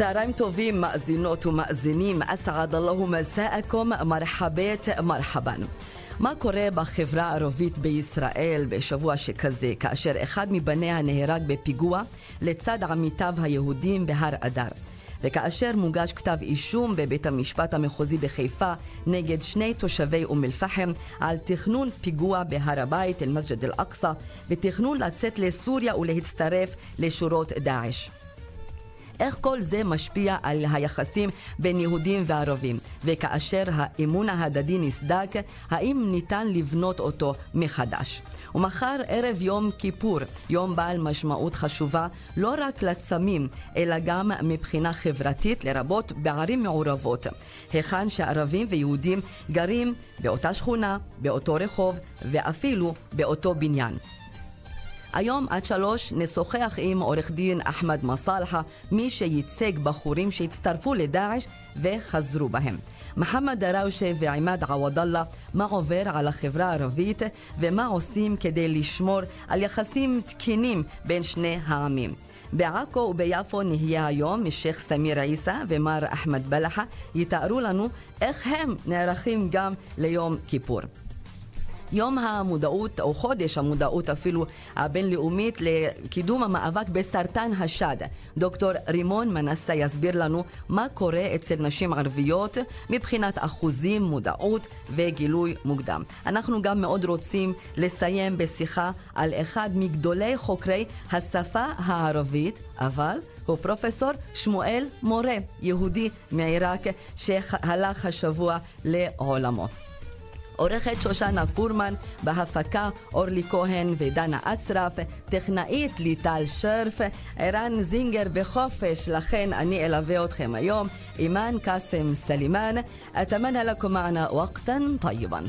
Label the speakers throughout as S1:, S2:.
S1: צהריים טובים, מאזינות ומאזינים, אסעד אללהו מסאקום, מרחבת מרחבן. מה קורה בחברה הערבית בישראל בשבוע שכזה, כאשר אחד מבניה נהרג בפיגוע לצד עמיתיו היהודים בהר אדר? וכאשר מוגש כתב אישום בבית המשפט המחוזי בחיפה נגד שני תושבי אום אל-פחם על תכנון פיגוע בהר הבית, אל-מסג'ד אל-אקצא, ותכנון לצאת לסוריה ולהצטרף לשורות דאעש. איך כל זה משפיע על היחסים בין יהודים וערבים, וכאשר האמון ההדדי נסדק, האם ניתן לבנות אותו מחדש? ומחר ערב יום כיפור, יום בעל משמעות חשובה לא רק לצמים, אלא גם מבחינה חברתית, לרבות בערים מעורבות, היכן שערבים ויהודים גרים באותה שכונה, באותו רחוב ואפילו באותו בניין. היום עד שלוש נשוחח עם עורך דין אחמד מסאלחה, מי שייצג בחורים שהצטרפו לדאעש וחזרו בהם. מחמד דראושה ועימאד עוודאללה, מה עובר על החברה הערבית ומה עושים כדי לשמור על יחסים תקינים בין שני העמים. בעכו וביפו נהיה היום משייח' סמיר עיסא ומר אחמד בלחה יתארו לנו איך הם נערכים גם ליום כיפור. יום המודעות, או חודש המודעות אפילו הבינלאומית לקידום המאבק בסרטן השד. דוקטור רימון מנסה יסביר לנו מה קורה אצל נשים ערביות מבחינת אחוזים, מודעות וגילוי מוקדם. אנחנו גם מאוד רוצים לסיים בשיחה על אחד מגדולי חוקרי השפה הערבית, אבל הוא פרופסור שמואל מורה, יהודי מעיראק, שהלך השבוע לעולמו. עורכת שושנה פורמן, בהפקה אורלי כהן ודנה אסרף, טכנאית ליטל שרף, ערן זינגר בחופש, לכן אני אלווה אתכם היום, אימאן קאסם סלימאן, אתמנה לכם معنا وقتا طيبا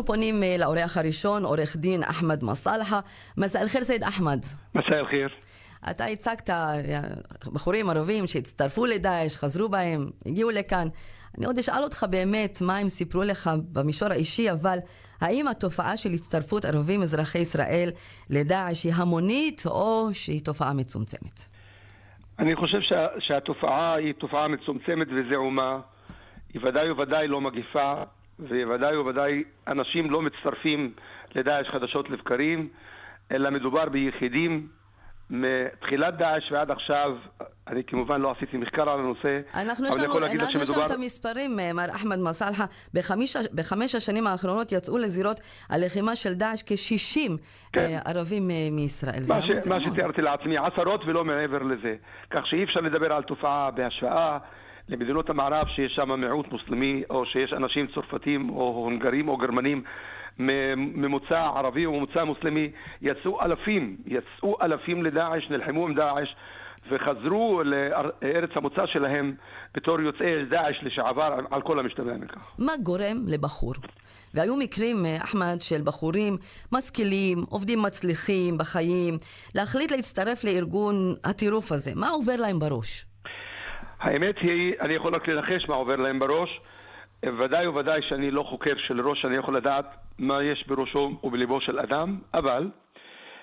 S1: ואנחנו פונים לאורח הראשון, עורך דין אחמד מסאלחה. מסא אל-חיר סייד אחמד.
S2: מסא אל-חיר.
S1: אתה הצגת בחורים ערבים שהצטרפו לדאעש, חזרו בהם, הגיעו לכאן. אני עוד אשאל אותך באמת מה הם סיפרו לך במישור האישי, אבל האם התופעה של הצטרפות ערבים אזרחי ישראל לדאעש היא המונית או שהיא תופעה מצומצמת?
S2: אני חושב שה, שהתופעה היא תופעה מצומצמת וזעומה. היא ודאי וודאי לא מגיפה, וודאי וודאי אנשים לא מצטרפים לדאעש חדשות לבקרים, אלא מדובר ביחידים. מתחילת דאעש ועד עכשיו, אני כמובן לא עשיתי מחקר על הנושא,
S1: אנחנו יש לנו, אנחנו שמדובר... יש לנו את המספרים, מר אחמד מסאלחה, בחמש, בחמש השנים האחרונות יצאו לזירות הלחימה של דאעש כ-60 כן. אה, ערבים אה, מישראל.
S2: מה, ש, מה שתיארתי לעצמי, עשרות ולא מעבר לזה. כך שאי אפשר לדבר על תופעה בהשוואה למדינות המערב שיש שם מיעוט מוסלמי, או שיש אנשים צרפתים, או הונגרים, או גרמנים, ממוצא ערבי או ממוצא מוסלמי, יצאו אלפים, יצאו אלפים לדאעש, נלחמו עם דאעש. וחזרו לארץ המוצא שלהם בתור יוצאי דאעש לשעבר על כל המשתמע מכך.
S1: מה גורם לבחור? והיו מקרים, אחמד, של בחורים משכילים, עובדים מצליחים בחיים, להחליט להצטרף לארגון הטירוף הזה. מה עובר להם בראש?
S2: האמת היא, אני יכול רק לנחש מה עובר להם בראש. ודאי וודאי שאני לא חוקר של ראש, אני יכול לדעת מה יש בראשו ובליבו של אדם, אבל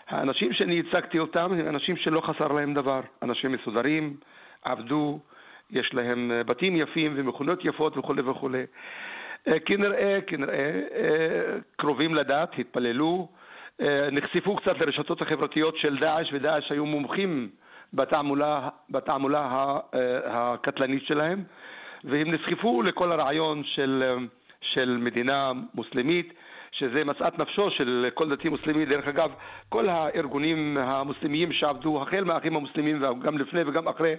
S2: האנשים שאני הצגתי אותם הם אנשים שלא חסר להם דבר. אנשים מסודרים, עבדו, יש להם בתים יפים ומכונות יפות וכולי וכולי. כנראה, כנראה, קרובים לדת, התפללו, נחשפו קצת לרשתות החברתיות של דאעש, ודאעש היו מומחים בתעמולה, בתעמולה אה, הקטלנית שלהם, והם נסחפו לכל הרעיון של, אה, של מדינה מוסלמית, שזה משאת נפשו של כל דתי מוסלמי. דרך אגב, כל הארגונים המוסלמיים שעבדו, החל מהאחים המוסלמים וגם לפני וגם אחרי,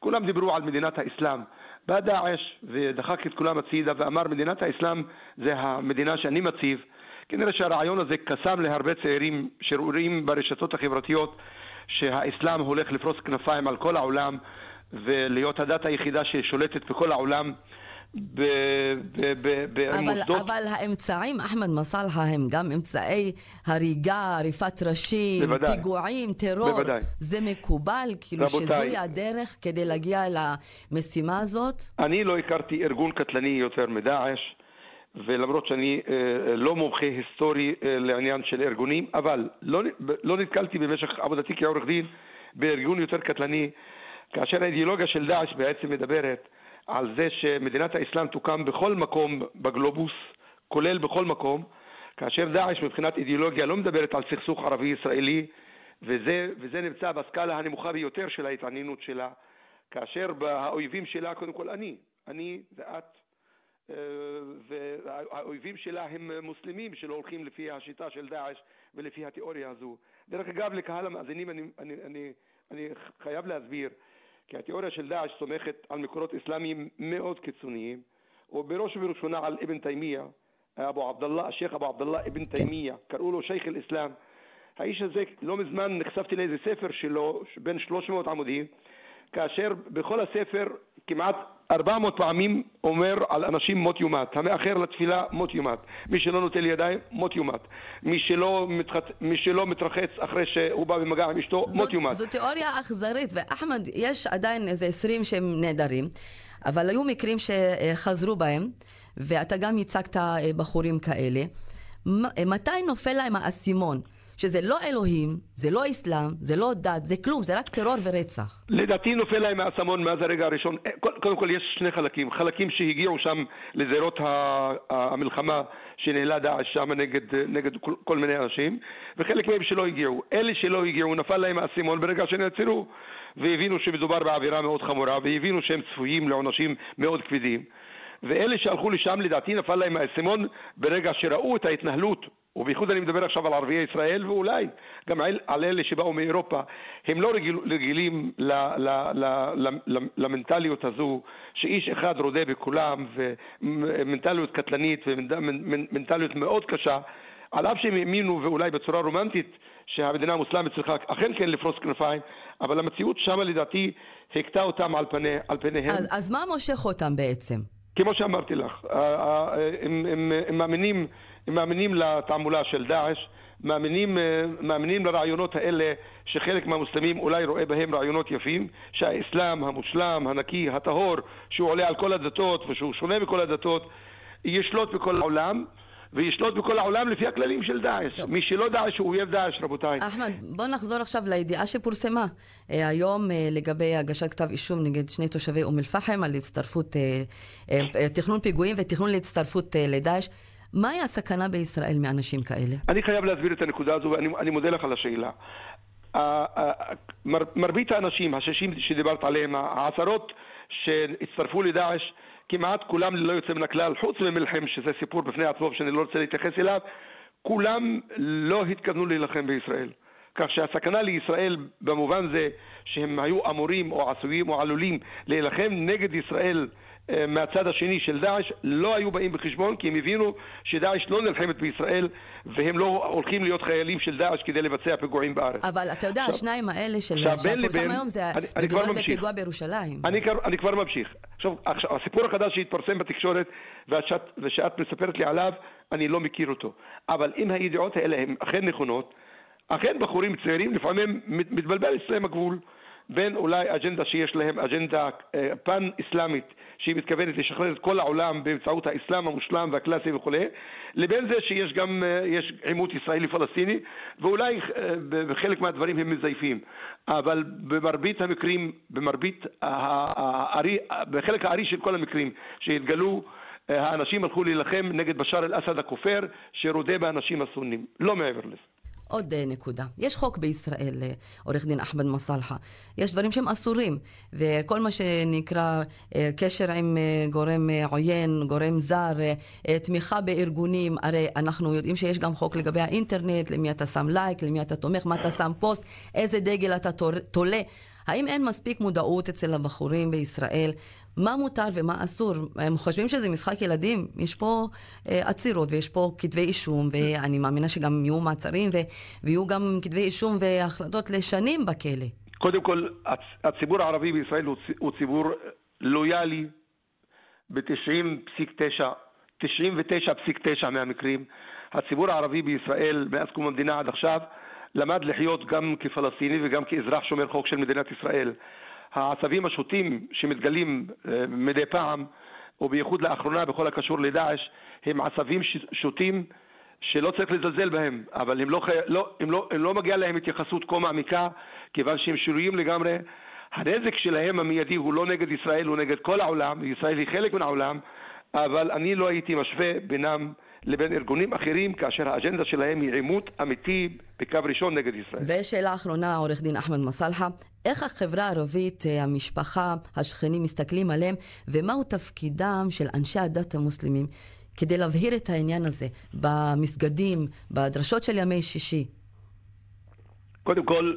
S2: כולם דיברו על מדינת האסלאם. בא דאעש ודחק את כולם הצידה ואמר מדינת האסלאם זה המדינה שאני מציב. כנראה שהרעיון הזה קסם להרבה צעירים שרואים ברשתות החברתיות שהאסלאם הולך לפרוס כנפיים על כל העולם ולהיות הדת היחידה ששולטת בכל העולם
S1: במוסדות... אבל, אבל האמצעים, אחמד מסאלחה, הם גם אמצעי הריגה, עריפת ראשים, בוודאי, פיגועים, טרור. בוודאי. זה מקובל? כאילו רבותיי, שזוהי הדרך כדי להגיע למשימה הזאת?
S2: אני לא הכרתי ארגון קטלני יותר מדאעש. ולמרות שאני אה, לא מומחה היסטורי אה, לעניין של ארגונים, אבל לא, לא נתקלתי במשך עבודתי כעורך דין בארגון יותר קטלני, כאשר האידיאולוגיה של דאעש בעצם מדברת על זה שמדינת האסלאם תוקם בכל מקום בגלובוס, כולל בכל מקום, כאשר דאעש מבחינת אידיאולוגיה לא מדברת על סכסוך ערבי-ישראלי, וזה, וזה נמצא בסקאלה הנמוכה ביותר של ההתעניינות שלה, כאשר האויבים שלה, קודם כל אני, אני ואת, והאויבים שלה הם מוסלמים שלא הולכים לפי השיטה של דאעש ולפי התיאוריה הזו. דרך אגב, לקהל המאזינים אני, אני, אני, אני חייב להסביר כי התיאוריה של דאעש סומכת על מקורות אסלאמיים מאוד קיצוניים, ובראש ובראשונה על אבן תימיה, אבו עבדאללה, השייח' אבו עבדאללה אבן. תימיה, קראו לו שייח' אל-אסלאם. האיש הזה, לא מזמן נחשפתי לאיזה ספר שלו, בין 300 עמודים, כאשר בכל הספר כמעט 400 פעמים אומר על אנשים מות יומת. המאחר לתפילה, מות יומת. מי שלא נוטל ידיים, מות יומת. מי שלא, מתחצ... מי שלא מתרחץ אחרי שהוא בא במגע עם אשתו, זו, מות יומת.
S1: זו תיאוריה אכזרית, ואחמד, יש עדיין איזה 20 שהם נהדרים, אבל היו מקרים שחזרו בהם, ואתה גם ייצגת בחורים כאלה. מתי נופל להם האסימון? שזה לא אלוהים, זה לא אסלאם, זה לא דת, זה כלום, זה רק טרור ורצח.
S2: לדעתי נופל להם האסמון מאז הרגע הראשון. אה, קודם כל יש שני חלקים. חלקים שהגיעו שם לזירות המלחמה שניהלה דאעש שם נגד, נגד כל, כל מיני אנשים, וחלק מהם שלא הגיעו. אלה שלא הגיעו, נפל להם האסימון ברגע שנעצרו, והבינו שמדובר בעבירה מאוד חמורה, והבינו שהם צפויים לעונשים מאוד כבדים. ואלה שהלכו לשם לדעתי נפל להם האסימון ברגע שראו את ההתנהלות ובייחוד אני מדבר עכשיו על ערביי ישראל ואולי גם על, אלה שבאו מאירופה, הם לא רגיל, רגילים למנטליות הזו שאיש אחד רודה בכולם ומנטליות קטלנית ומנטליות מאוד קשה על אף שהם האמינו ואולי בצורה רומנטית שהמדינה המוסלמית צריכה אכן כן לפרוס כנפיים, אבל המציאות שמה לדעתי הכתה אותם על, פני, על פניהם.
S1: אז, אז מה מושך אותם בעצם?
S2: כמו שאמרתי לך, הם, הם, הם מאמינים הם מאמינים לתעמולה של דאעש, מאמינים, אה, מאמינים לרעיונות האלה שחלק מהמוסלמים אולי רואה בהם רעיונות יפים, שהאסלאם המושלם, הנקי, הטהור, שהוא עולה על כל הדתות ושהוא שונה מכל הדתות, ישלוט בכל העולם. וישלוט בכל העולם לפי הכללים של דאעש. מי שלא דאעש הוא אויב דאעש, רבותיי.
S1: אחמד, בוא נחזור עכשיו לידיעה שפורסמה אה, היום אה, לגבי הגשת כתב אישום נגד שני תושבי אום אל-פחם על הצטרפות, תכנון פיגועים ותכנון להצטרפות לדאעש. מהי הסכנה בישראל מאנשים כאלה?
S2: אני חייב להסביר את הנקודה הזו, ואני מודה לך על השאלה. מרבית האנשים, השישים שדיברת עליהם, העשרות שהצטרפו לדאעש, כמעט כולם ללא יוצא מן הכלל, חוץ ממלחם, שזה סיפור בפני עצמו שאני לא רוצה להתייחס אליו, כולם לא התכוונו להילחם בישראל. כך שהסכנה לישראל במובן זה שהם היו אמורים או עשויים או עלולים להילחם נגד ישראל מהצד השני של דאעש לא היו באים בחשבון כי הם הבינו שדאעש לא נלחמת בישראל והם לא הולכים להיות חיילים של דאעש כדי לבצע פיגועים בארץ.
S1: אבל אתה יודע, עכשיו, השניים האלה של שפורסם היום זה מדובר בפיגוע בירושלים.
S2: אני, אני כבר ממשיך. עכשיו, עכשיו, הסיפור החדש שהתפרסם בתקשורת ושאת, ושאת מספרת לי עליו, אני לא מכיר אותו. אבל אם הידיעות האלה הן אכן נכונות, אכן בחורים צעירים לפעמים מתבלבל אצלם הגבול. בין אולי אג'נדה שיש להם, אג'נדה אה, פן-אסלאמית, שהיא מתכוונת לשחרר את כל העולם באמצעות האסלאם המושלם והקלאסי וכולי, לבין זה שיש גם, אה, יש עימות ישראלי-פלסטיני, ואולי אה, בחלק מהדברים הם מזייפים. אבל במרבית המקרים, במרבית, הארי, בחלק הארי של כל המקרים שהתגלו, האנשים הלכו להילחם נגד בשאר אל-אסד הכופר, שרודה באנשים הסונים, לא מעבר לזה.
S1: עוד אה, נקודה. יש חוק בישראל, אה, עורך דין אחמד מסלחה. יש דברים שהם אסורים, וכל מה שנקרא אה, קשר עם גורם עוין, גורם זר, תמיכה בארגונים, הרי אנחנו יודעים שיש גם חוק לגבי האינטרנט, למי אתה שם לייק, למי אתה תומך, מה אתה שם פוסט, איזה דגל אתה תולה. האם אין מספיק מודעות אצל הבחורים בישראל מה מותר ומה אסור? הם חושבים שזה משחק ילדים? יש פה אה, עצירות ויש פה כתבי אישום, ואני מאמינה שגם יהיו מעצרים ו- ויהיו גם כתבי אישום והחלטות לשנים בכלא.
S2: קודם כל, הציבור הערבי בישראל הוא, הוא ציבור לויאלי ב-90.9 99.9 מהמקרים. הציבור הערבי בישראל מאז קום המדינה עד עכשיו למד לחיות גם כפלסטיני וגם כאזרח שומר חוק של מדינת ישראל. העצבים השוטים שמתגלים אה, מדי פעם, ובייחוד לאחרונה בכל הקשור לדאעש, הם עצבים שוטים שלא צריך לזלזל בהם, אבל הם לא, לא, הם לא, הם לא מגיע להם התייחסות כה מעמיקה, כיוון שהם שרויים לגמרי. הנזק שלהם המיידי הוא לא נגד ישראל, הוא נגד כל העולם, ישראל היא חלק מן העולם, אבל אני לא הייתי משווה בינם לבין ארגונים אחרים, כאשר האג'נדה שלהם היא עימות אמיתי בקו ראשון נגד ישראל.
S1: ושאלה אחרונה, עורך דין אחמד מסלחה, איך החברה הערבית, אה, המשפחה, השכנים מסתכלים עליהם, ומהו תפקידם של אנשי הדת המוסלמים כדי להבהיר את העניין הזה במסגדים, בדרשות של ימי שישי?
S2: קודם כל,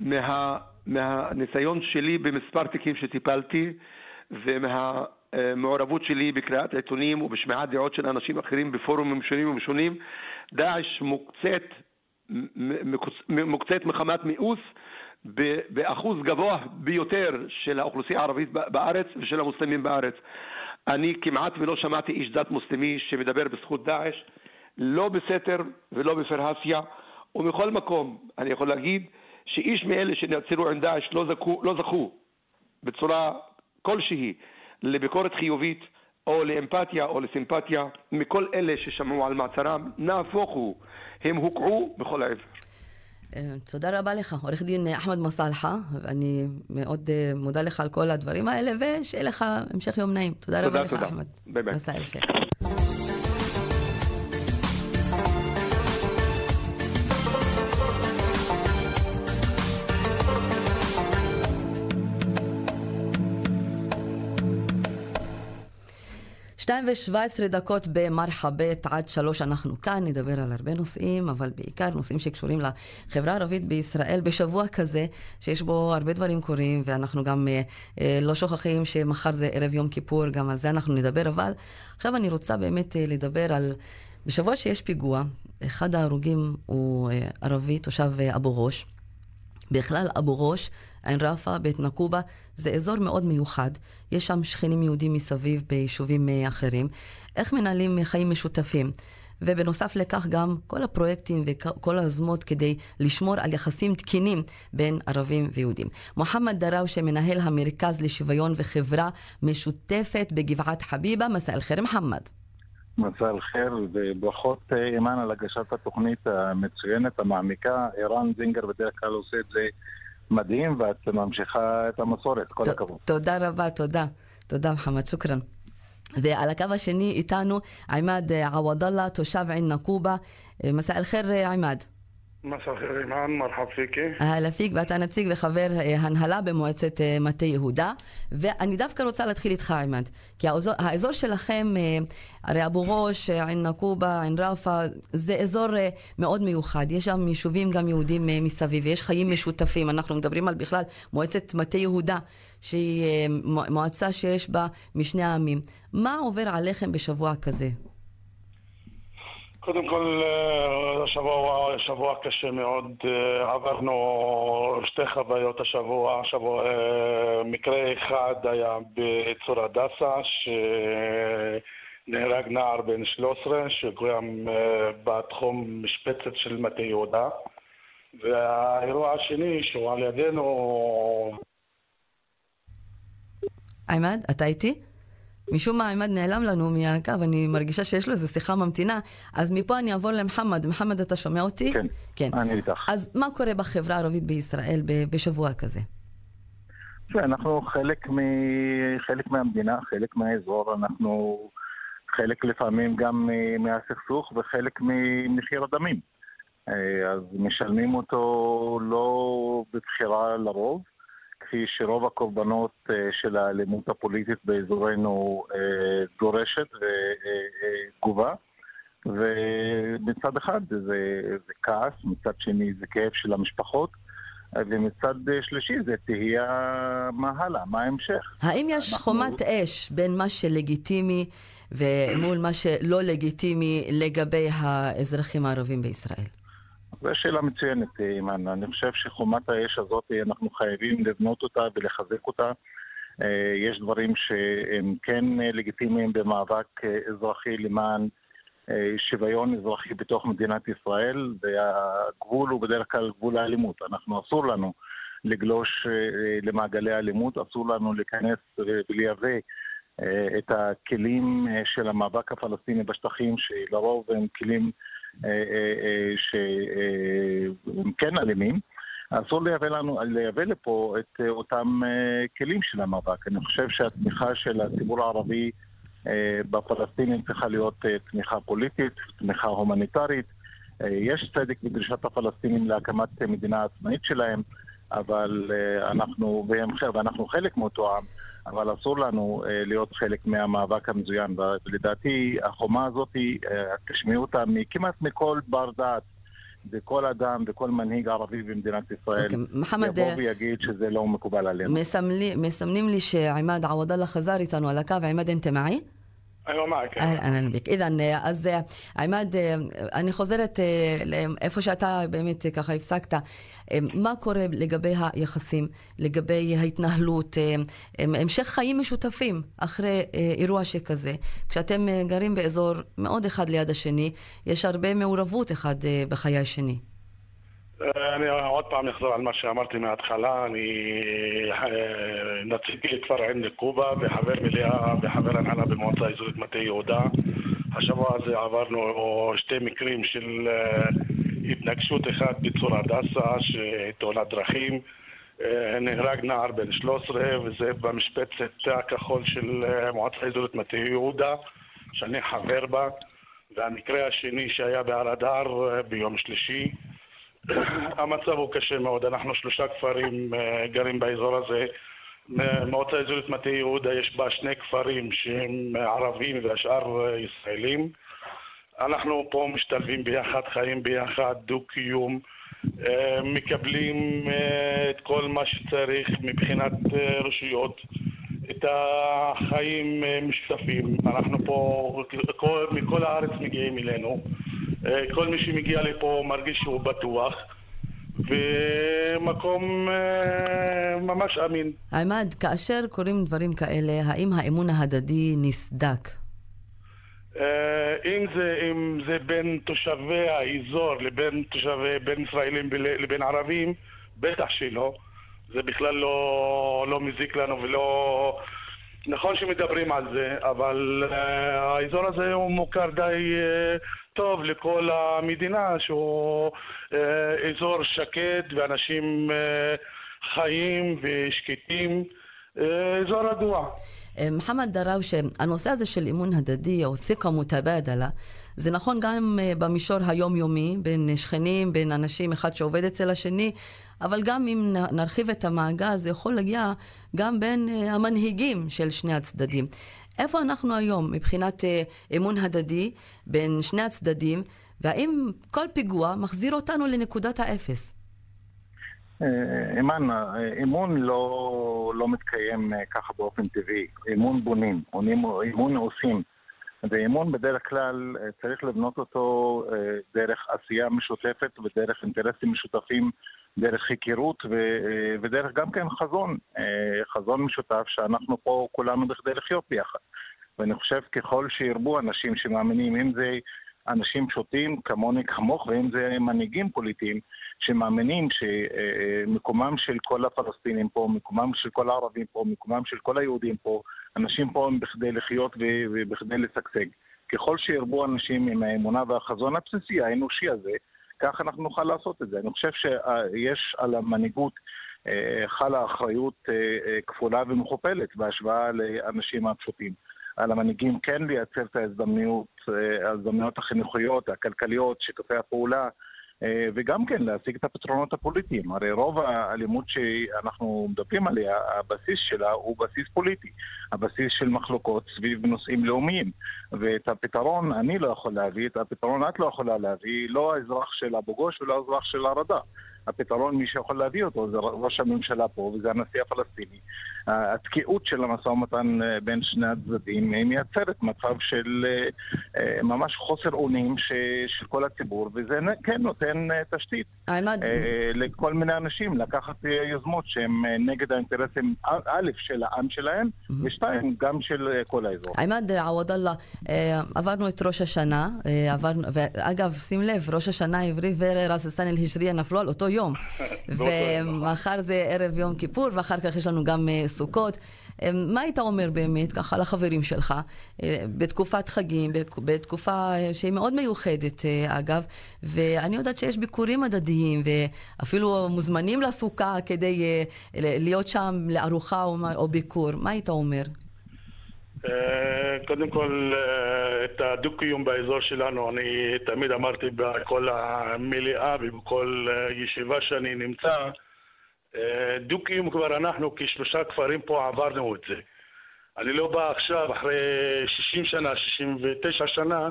S2: מה, מהניסיון שלי במספר תיקים שטיפלתי, ומה... המעורבות שלי בקריאת עיתונים ובשמיעת דעות של אנשים אחרים בפורומים שונים ומשונים, דאעש מוקצת, מוקצת מחמת מיאוס באחוז גבוה ביותר של האוכלוסייה הערבית בארץ ושל המוסלמים בארץ. אני כמעט ולא שמעתי איש דת מוסלמי שמדבר בזכות דאעש, לא בסתר ולא בפרהסיה, ומכל מקום אני יכול להגיד שאיש מאלה שנעצרו עם דאעש לא זכו, לא זכו בצורה כלשהי לביקורת חיובית או לאמפתיה או לסימפתיה מכל אלה ששמעו על מעצרם, נהפוך הוא, הם הוקעו בכל העבר.
S1: אה, תודה רבה לך, עורך דין אחמד מסלחה, אני מאוד אה, מודה לך על כל הדברים האלה, ושיהיה לך המשך יום נעים. תודה, תודה רבה תודה. לך, אחמד. ביי ביי. 2 ו-17 דקות במרחבת עד 3 אנחנו כאן, נדבר על הרבה נושאים, אבל בעיקר נושאים שקשורים לחברה הערבית בישראל בשבוע כזה, שיש בו הרבה דברים קורים, ואנחנו גם אה, אה, לא שוכחים שמחר זה ערב יום כיפור, גם על זה אנחנו נדבר, אבל עכשיו אני רוצה באמת אה, לדבר על... בשבוע שיש פיגוע, אחד ההרוגים הוא אה, ערבי, תושב אה, אבו ראש. בכלל, אבו ראש עין רפא, בית נקובה, זה אזור מאוד מיוחד. יש שם שכנים יהודים מסביב ביישובים אה, אחרים. איך מנהלים חיים משותפים? ובנוסף לכך גם כל הפרויקטים וכל היוזמות כדי לשמור על יחסים תקינים בין ערבים ויהודים. מוחמד דראושה, מנהל המרכז לשוויון וחברה משותפת בגבעת חביבה, מסע אל-חיר מוחמד.
S3: מסע אל-חיר וברכות אה, אימן על הגשת התוכנית המצוינת, המעמיקה. ערן זינגר בדרך כלל עושה את זה מדהים, ואת ממשיכה את המסורת, כל הכבוד.
S1: תודה רבה, תודה. תודה, מוחמד, שוכרן. ועל הקו השני איתנו עימאד עוודאללה, תושב עין נקובה. מסע אל-חיר, עימאד.
S4: מסע חיר אימן, מרחב פיקי.
S1: אהלן פיק, ואתה נציג וחבר אה, הנהלה במועצת אה, מטה יהודה. ואני דווקא רוצה להתחיל איתך, איימן. כי האזור, האזור שלכם, אה, הרי אבו ראש, עין נקובה, עין רפה, זה אזור מאוד מיוחד. יש שם יישובים גם יהודים מסביב, ויש חיים משותפים. אנחנו מדברים על בכלל מועצת מטה יהודה, שהיא מועצה שיש בה משני העמים. מה עובר עליכם בשבוע כזה?
S4: קודם כל, אה, השבוע שבוע קשה מאוד. אה, עברנו שתי חוויות השבוע. שבוע, אה, מקרה אחד היה בצור הדסה, שנהרג נער בן 13, שגוים בתחום משבצת של מטה יהודה. והאירוע השני, שהוא על ידינו...
S1: עימאד, אתה איתי? משום מה עמד נעלם לנו מהקו, אני מרגישה שיש לו איזו שיחה ממתינה. אז מפה אני אעבור למחמד. מחמד, אתה שומע אותי?
S3: כן, כן. אני איתך.
S1: אז מה קורה בחברה הערבית בישראל בשבוע כזה?
S3: אנחנו חלק, מ... חלק מהמדינה, חלק מהאזור, אנחנו חלק לפעמים גם מהסכסוך וחלק ממחיר הדמים. אה, אז משלמים אותו לא בבחירה לרוב, כפי שרוב הקורבנות אה, של האלימות הפוליטית באזורנו אה, דורשת ותגובה. ומצד אחד זה, זה כעס, מצד שני זה כאב של המשפחות, ומצד שלישי זה תהייה מה הלאה, מה ההמשך.
S1: האם יש אנחנו... חומת אש בין מה שלגיטימי ומול מה שלא לגיטימי לגבי האזרחים הערבים בישראל?
S3: זו שאלה מצוינת, אימן. אני חושב שחומת האש הזאת, אנחנו חייבים לבנות אותה ולחזק אותה. יש דברים שהם כן לגיטימיים במאבק אזרחי למען שוויון אזרחי בתוך מדינת ישראל, והגבול הוא בדרך כלל גבול האלימות. אנחנו, אסור לנו לגלוש למעגלי האלימות, אסור לנו להיכנס ולייבא את הכלים של המאבק הפלסטיני בשטחים, שלרוב הם כלים שהם כן אלימים. אסור לייבא, לנו, לייבא לפה את אותם כלים של המאבק. אני חושב שהתמיכה של הציבור הערבי בפלסטינים צריכה להיות תמיכה פוליטית, תמיכה הומניטרית. יש צדק בדרישת הפלסטינים להקמת מדינה עצמאית שלהם, אבל אנחנו, ואנחנו חלק מאותו עם. אבל אסור לנו uh, להיות חלק מהמאבק המזוין. ולדעתי, החומה הזאת, uh, תשמעו אותה כמעט מכל בר דעת. וכל אדם וכל מנהיג ערבי במדינת ישראל okay, אוקיי, מחמד, יבוא ויגיד שזה לא מקובל עלינו.
S1: מסמלי, מסמנים לי שעימאד עוודאללה חזר איתנו על הקו. עימאד, אינתם מעי?
S4: כן.
S1: אהלן ביק. אילן, אה, אז אה, עימד, אה, אני חוזרת לאיפה שאתה באמת ככה הפסקת. מה קורה לגבי היחסים, לגבי ההתנהלות, המשך חיים משותפים אחרי אירוע שכזה? כשאתם גרים באזור מאוד אחד ליד השני, יש הרבה מעורבות אחד בחיי השני.
S4: אני עוד פעם אחזור על מה שאמרתי מההתחלה, אני אה, נציג כפר עין נקובה וחבר מליאה וחבר הנהלה במועצה האזורית מטה יהודה. השבוע הזה עברנו שתי מקרים של אה, התנגשות אחת בצור הדסה, תאונת דרכים. אה, נהרג נער בן 13 וזה במשבצת הכחול של מועצה האזורית מטה יהודה, שאני חבר בה. והמקרה השני שהיה בהר אדר ביום שלישי המצב הוא קשה מאוד. אנחנו שלושה כפרים אה, גרים באזור הזה. מועצה אזורית מטה יהודה יש בה שני כפרים שהם ערבים והשאר אה, ישראלים. אנחנו פה משתלבים ביחד, חיים ביחד, דו-קיום, אה, מקבלים את כל מה שצריך מבחינת רשויות. את החיים משותפים. אנחנו פה, כל, מכל הארץ מגיעים אלינו. אה, כל מי שמגיע לפה מרגיש שהוא בטוח. ומקום אה, ממש אמין.
S1: עמד, כאשר קורים דברים כאלה, האם האמון ההדדי נסדק?
S4: אה, אם זה, אם זה בין תושבי האזור לבין תושבי, בין ישראלים לבין ערבים, בטח שלא. זה בכלל לא, לא מזיק לנו ולא... נכון שמדברים על זה, אבל uh, האזור הזה הוא מוכר די uh, טוב לכל המדינה, שהוא uh, אזור שקט ואנשים uh, חיים ושקטים, uh, אזור רגוע.
S1: מוחמד דראושה, הנושא הזה של אמון הדדי או ת'יקה מותבדלה, זה נכון גם במישור היומיומי, בין שכנים, בין אנשים, אחד שעובד אצל השני, אבל גם אם נרחיב את המעגל, זה יכול להגיע גם בין אה, המנהיגים של שני הצדדים. איפה אנחנו היום מבחינת אה, אמון הדדי בין שני הצדדים, והאם כל פיגוע מחזיר אותנו לנקודת האפס?
S3: אה, אימן, אמון לא, לא מתקיים ככה באופן טבעי. אמון בונים, אמון עושים. ואמון בדרך כלל צריך לבנות אותו דרך עשייה משותפת ודרך אינטרסים משותפים דרך היכרות ו- ודרך גם כן חזון, אה, חזון משותף שאנחנו פה כולנו בכדי לחיות ביחד. ואני חושב ככל שירבו אנשים שמאמינים, אם זה אנשים פשוטים כמוני כמוך, ואם זה מנהיגים פוליטיים שמאמינים שמקומם של כל הפלסטינים פה, מקומם של כל הערבים פה, מקומם של כל היהודים פה, אנשים פה הם בכדי לחיות ובכדי לשגשג. ככל שירבו אנשים עם האמונה והחזון הבסיסי, האנושי הזה, כך אנחנו נוכל לעשות את זה. אני חושב שיש על המנהיגות אה, חלה אחריות אה, אה, כפולה ומכופלת בהשוואה לאנשים הפשוטים. על המנהיגים כן לייצר את ההזדמנויות, ההזדמנויות החינוכיות, הכלכליות, שיתופי הפעולה, וגם כן להשיג את הפתרונות הפוליטיים. הרי רוב האלימות שאנחנו מדברים עליה, הבסיס שלה הוא בסיס פוליטי. הבסיס של מחלוקות סביב נושאים לאומיים. ואת הפתרון אני לא יכול להביא, את הפתרון את לא יכולה להביא, לא האזרח של אבו גוש ולא האזרח של הרדה. הפתרון, מי שיכול להביא אותו זה ראש הממשלה פה, וזה הנשיא הפלסטיני. התקיעות של המשא ומתן אה, בין שני הצדדים מייצרת מצב של אה, ממש חוסר אונים של כל הציבור, וזה כן נותן תשתית לכל מיני אנשים לקחת יוזמות שהן נגד האינטרסים, א', של העם שלהם, ושתיים, גם של כל האזור.
S1: עמד עוודאללה, עברנו את ראש השנה, עברנו, ואגב, שים לב, ראש השנה העברי ורססטן אל-היג'ריה נפלו על אותו יום. ומחר זה ערב יום כיפור, ואחר כך יש לנו גם uh, סוכות. Um, מה היית אומר באמת, ככה, לחברים שלך, uh, בתקופת חגים, בתקופה שהיא מאוד מיוחדת, אגב, ואני יודעת שיש ביקורים הדדיים, ואפילו מוזמנים לסוכה כדי להיות שם לארוחה או, או ביקור. מה היית אומר?
S4: אה, קודם כל, אה, את הדו-קיום באזור שלנו, אני תמיד אמרתי בכל המליאה ובכל אה, ישיבה שאני נמצא, דו-קיום כבר אנחנו כשלושה כפרים פה עברנו את זה. אני לא בא עכשיו, אחרי 60 שנה, 69 שנה,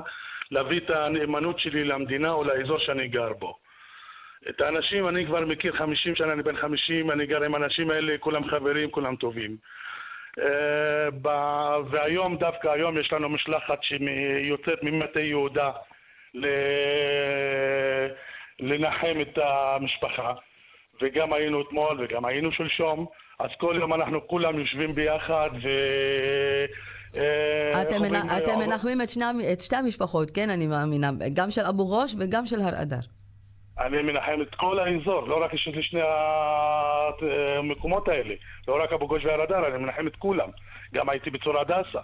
S4: להביא את הנאמנות שלי למדינה או לאזור שאני גר בו. את האנשים אני כבר מכיר 50 שנה, אני בן 50, אני גר עם האנשים האלה, כולם חברים, כולם טובים. אה, והיום, דווקא היום, יש לנו משלחת שיוצאת ממטה יהודה לנחם את המשפחה. וגם היינו אתמול וגם היינו שלשום. אז כל יום אנחנו כולם יושבים ביחד ו...
S1: אה, אתם מנחמים את שתי המשפחות, כן, אני מאמינה, גם של אבו ראש וגם של הר אדר.
S4: אני מנחם את כל האזור, לא רק את שני המקומות האלה, לא רק אבו גוש והרדאר, אני מנחם את כולם. גם הייתי בצור הדסה,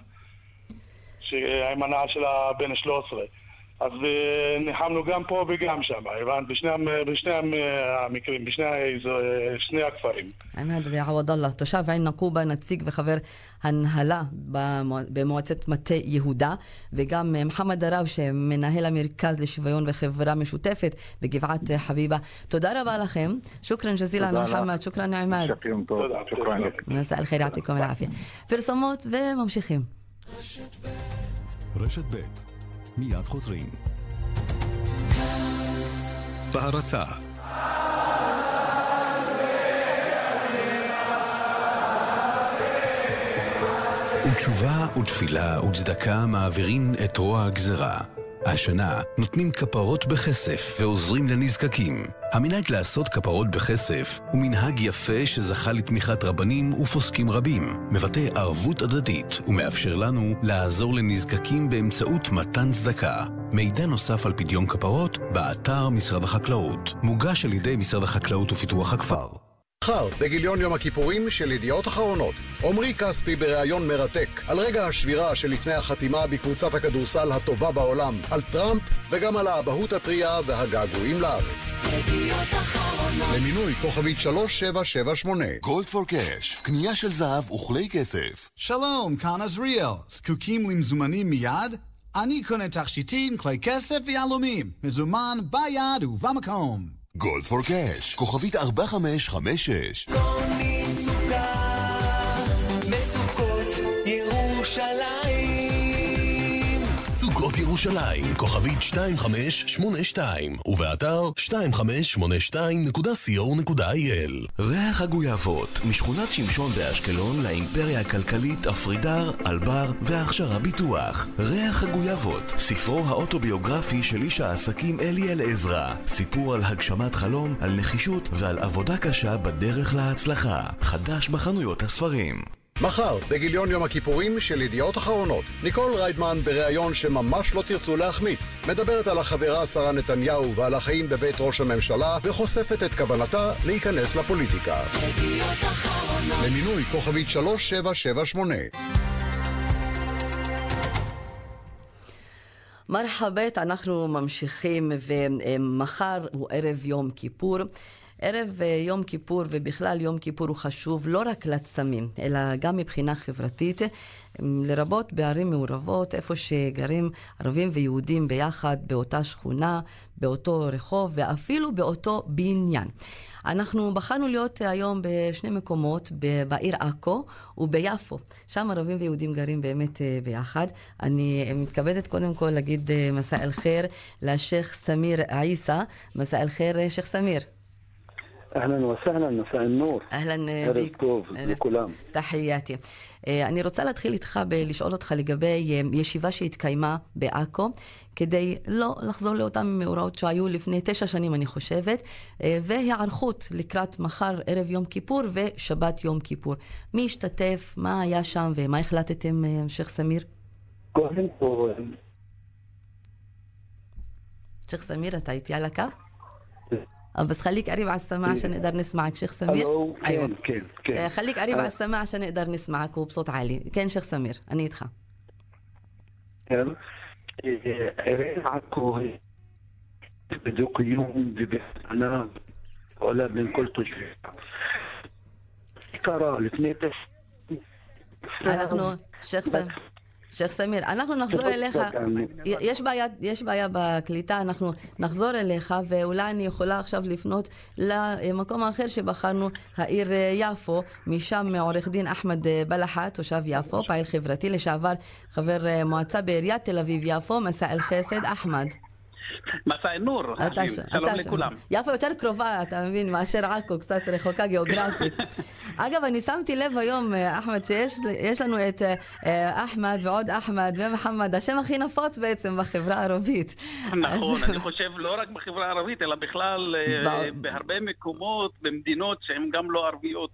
S4: עם הנעל של הבן 13. אז אה, ניחמנו גם פה וגם שם, הבנת? בשני, בשני המקרים, בשני שני הכפרים.
S1: עמד ועווד אללה, תושב עין נקובה, נציג וחבר הנהלה במועצת מטה יהודה, וגם מוחמד דראו, שמנהל המרכז לשוויון וחברה משותפת בגבעת חביבה. תודה רבה לכם. שוכרן ג'זילה מוחמד, שוכרן עמד.
S3: תודה. שוכרן.
S1: מסע אל-חיר, יעתיקום אל-עפיה. פרסומות וממשיכים. רשת ב' מיד חוזרים. בהרצה ותשובה ותפילה וצדקה מעבירים את רוע הגזרה. השנה נותנים כפרות בכסף ועוזרים לנזקקים. המנהג לעשות כפרות בכסף הוא מנהג יפה שזכה לתמיכת רבנים ופוסקים רבים, מבטא ערבות הדדית ומאפשר לנו לעזור לנזקקים באמצעות מתן צדקה. מידע נוסף על פדיון כפרות, באתר משרד החקלאות. מוגש על ידי משרד החקלאות ופיתוח הכפר.
S5: מחר, בגיליון יום הכיפורים של ידיעות אחרונות, עמרי כספי בריאיון מרתק על רגע השבירה שלפני החתימה בקבוצת הכדורסל הטובה בעולם, על טראמפ וגם על האבהות הטריה והגעגועים לארץ. למינוי כוכבית 3778
S6: גולד פור קאש, קנייה של זהב וכלי כסף.
S7: שלום, כאן עזריאל. זקוקים למזומנים מיד? אני קונה תכשיטים, כלי כסף ויהלומים. מזומן ביד ובמקום.
S6: גולד פור קאש, כוכבית 4556
S8: קונים סוכה בסוכות ירושלים
S6: ירושלים, כוכבית 2582 ובאתר 2582.co.il ריח הגויאבות, משכונת שמשון באשקלון לאימפריה הכלכלית אפרידר, אלבר והכשרה ביטוח. ריח הגויאבות, ספרו האוטוביוגרפי של איש העסקים אלי אלעזרא. סיפור על הגשמת חלום, על נחישות ועל עבודה קשה בדרך להצלחה. חדש בחנויות הספרים.
S5: מחר, בגיליון יום הכיפורים של ידיעות אחרונות, ניקול ריידמן בריאיון שממש לא תרצו להחמיץ, מדברת על החברה שרה נתניהו ועל החיים בבית ראש הממשלה, וחושפת את כוונתה להיכנס לפוליטיקה. למינוי כוכבית 3778
S1: מרחבת, אנחנו ממשיכים, ומחר הוא ערב יום כיפור. ערב אה, יום כיפור ובכלל יום כיפור הוא חשוב לא רק לצמים, אלא גם מבחינה חברתית, לרבות בערים מעורבות, איפה שגרים ערבים ויהודים ביחד באותה שכונה, באותו רחוב ואפילו באותו בניין. אנחנו בחרנו להיות היום בשני מקומות, בעיר עכו וביפו. שם ערבים ויהודים גרים באמת אה, ביחד. אני מתכבדת קודם כל להגיד מסע אל-חיר לשייח' סמיר עיסא. מסע אל-חיר, שייח' סמיר.
S9: וסהלן, מסע א-נור.
S1: אהלן
S9: ערב
S1: ביק.
S9: טוב
S1: ערב-
S9: לכולם.
S1: תחייתי. אה, אני רוצה להתחיל איתך בלשאול אותך לגבי אה, ישיבה שהתקיימה בעכו, כדי לא לחזור לאותן מאורעות שהיו לפני תשע שנים, אני חושבת, אה, והיערכות לקראת מחר ערב יום כיפור ושבת יום כיפור. מי השתתף, מה היה שם ומה החלטתם, אה, שייח' סמיר?
S9: קודם כל,
S1: שייח' סמיר, אתה איתי על הקו? آه، بس خليك قريب على السماع عشان نقدر نسمعك. شيخ سمير؟
S9: أيوه. كان كان
S1: آه، خليك قريب على آه. السماع عشان نقدر نسمعك وبصوت عالي. كان شيخ سمير
S9: انيتها إيه، عكو بدوك ولا من كل الاثنين. بس نحن شيخ
S1: سمير؟ שייח' סמיר, אנחנו נחזור אליך, יש בעיה, יש בעיה בקליטה, אנחנו נחזור אליך, ואולי אני יכולה עכשיו לפנות למקום האחר שבחרנו, העיר אה, יפו, משם עורך דין אחמד אה, בלחה, תושב יפו, פעיל חברתי, לשעבר חבר אה, מועצה בעיריית תל אביב-יפו, מסע אל חסד, אחמד.
S10: מסע נור,
S1: אתה ש-
S10: שלום לכולם.
S1: יפו יותר קרובה, אתה מבין, מאשר עכו, קצת רחוקה גיאוגרפית. אגב, אני שמתי לב היום, אה, אחמד, שיש יש לנו את אה, אה, אחמד ועוד אחמד ומחמד, השם הכי נפוץ בעצם בחברה הערבית.
S10: נכון, אני חושב לא רק בחברה הערבית, אלא בכלל בהרבה מקומות, במדינות שהן גם לא ערביות,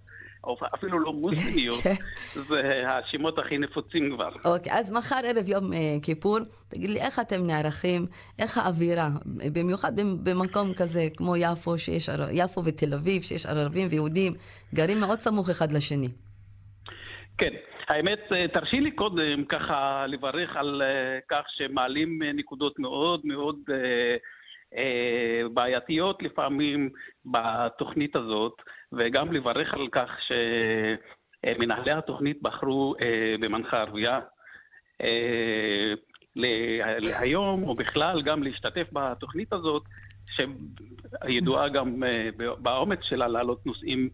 S10: או אפילו לא מוסלמיות,
S1: כן.
S10: זה השמות הכי נפוצים כבר.
S1: אוקיי, אז מחר ערב יום אה, כיפור, תגיד לי, איך אתם נערכים? איך האווירה? במיוחד במ- במקום כזה כמו יפו, שיש, יפו ותל אביב, שיש ערבים ויהודים, גרים מאוד סמוך אחד לשני.
S10: כן, האמת, אה, תרשי לי קודם ככה לברך על אה, כך שמעלים נקודות מאוד מאוד בעייתיות לפעמים בתוכנית הזאת, וגם לברך על כך שמנהלי התוכנית בחרו אה, במנחה ערבייה. אה, לה- להיום, או בכלל גם להשתתף בתוכנית הזאת, שידועה גם אה, באומץ שלה להעלות נושאים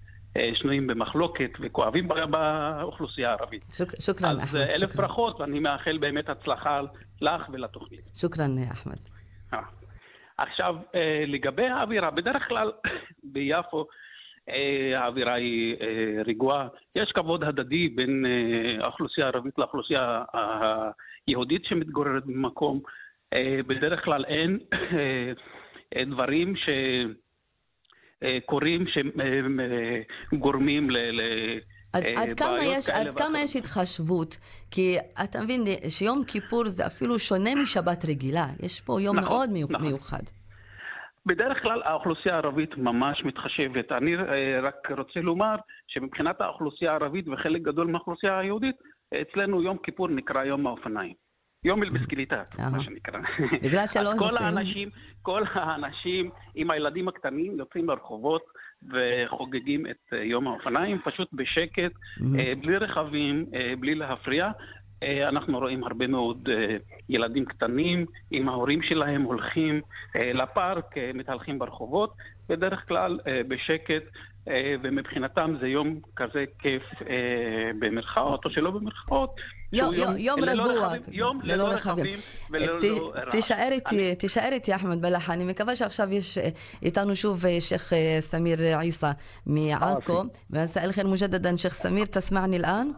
S10: שנויים במחלוקת וכואבים באוכלוסייה הערבית.
S1: שוק- שוכרן,
S10: אז
S1: אחמד,
S10: אה, אלף. ברכות, ואני מאחל באמת הצלחה לך ולתוכנית.
S1: שוכרן, אחמד.
S10: עכשיו, אה, לגבי האווירה, בדרך כלל ביפו אה, האווירה היא אה, רגועה. יש כבוד הדדי בין האוכלוסייה הערבית לאוכלוסייה היהודית שמתגוררת במקום. בדרך כלל אין דברים ש... קורים שגורמים ל...
S1: עד,
S10: אה,
S1: עד כמה יש, עד כמה. יש התחשבות? כי אתה מבין שיום כיפור זה אפילו שונה משבת רגילה. יש פה יום
S10: נכון,
S1: מאוד מיו-
S10: נכון.
S1: מיוחד.
S10: בדרך כלל האוכלוסייה הערבית ממש מתחשבת. אני אה, רק רוצה לומר שמבחינת האוכלוסייה הערבית וחלק גדול מהאוכלוסייה היהודית, אצלנו יום כיפור נקרא יום האופניים. יום אל-בסקיליטת. מה שנקרא.
S1: בגלל שלא
S10: אז כל
S1: נוסעים.
S10: האנשים, כל האנשים עם הילדים הקטנים יוצאים לרחובות וחוגגים את אה, יום האופניים, פשוט בשקט, אה, בלי רכבים, אה, בלי להפריע. אנחנו רואים הרבה מאוד ילדים קטנים עם ההורים שלהם הולכים לפארק, מתהלכים ברחובות, בדרך כלל בשקט, אה, ומבחינתם זה יום כזה כיף אה, במרכאות, או שלא במרכאות.
S1: יום, רגוע,
S10: ללא רכבים וללא
S1: אה,
S10: רעש.
S1: תישאר איתי, אחמד בלח. אני מקווה שעכשיו יש איתנו שוב שייח' סמיר עיסא מעכו. אוקיי. ואז חיר מוג'דדן שייח'
S9: סמיר, תסמעני לאן?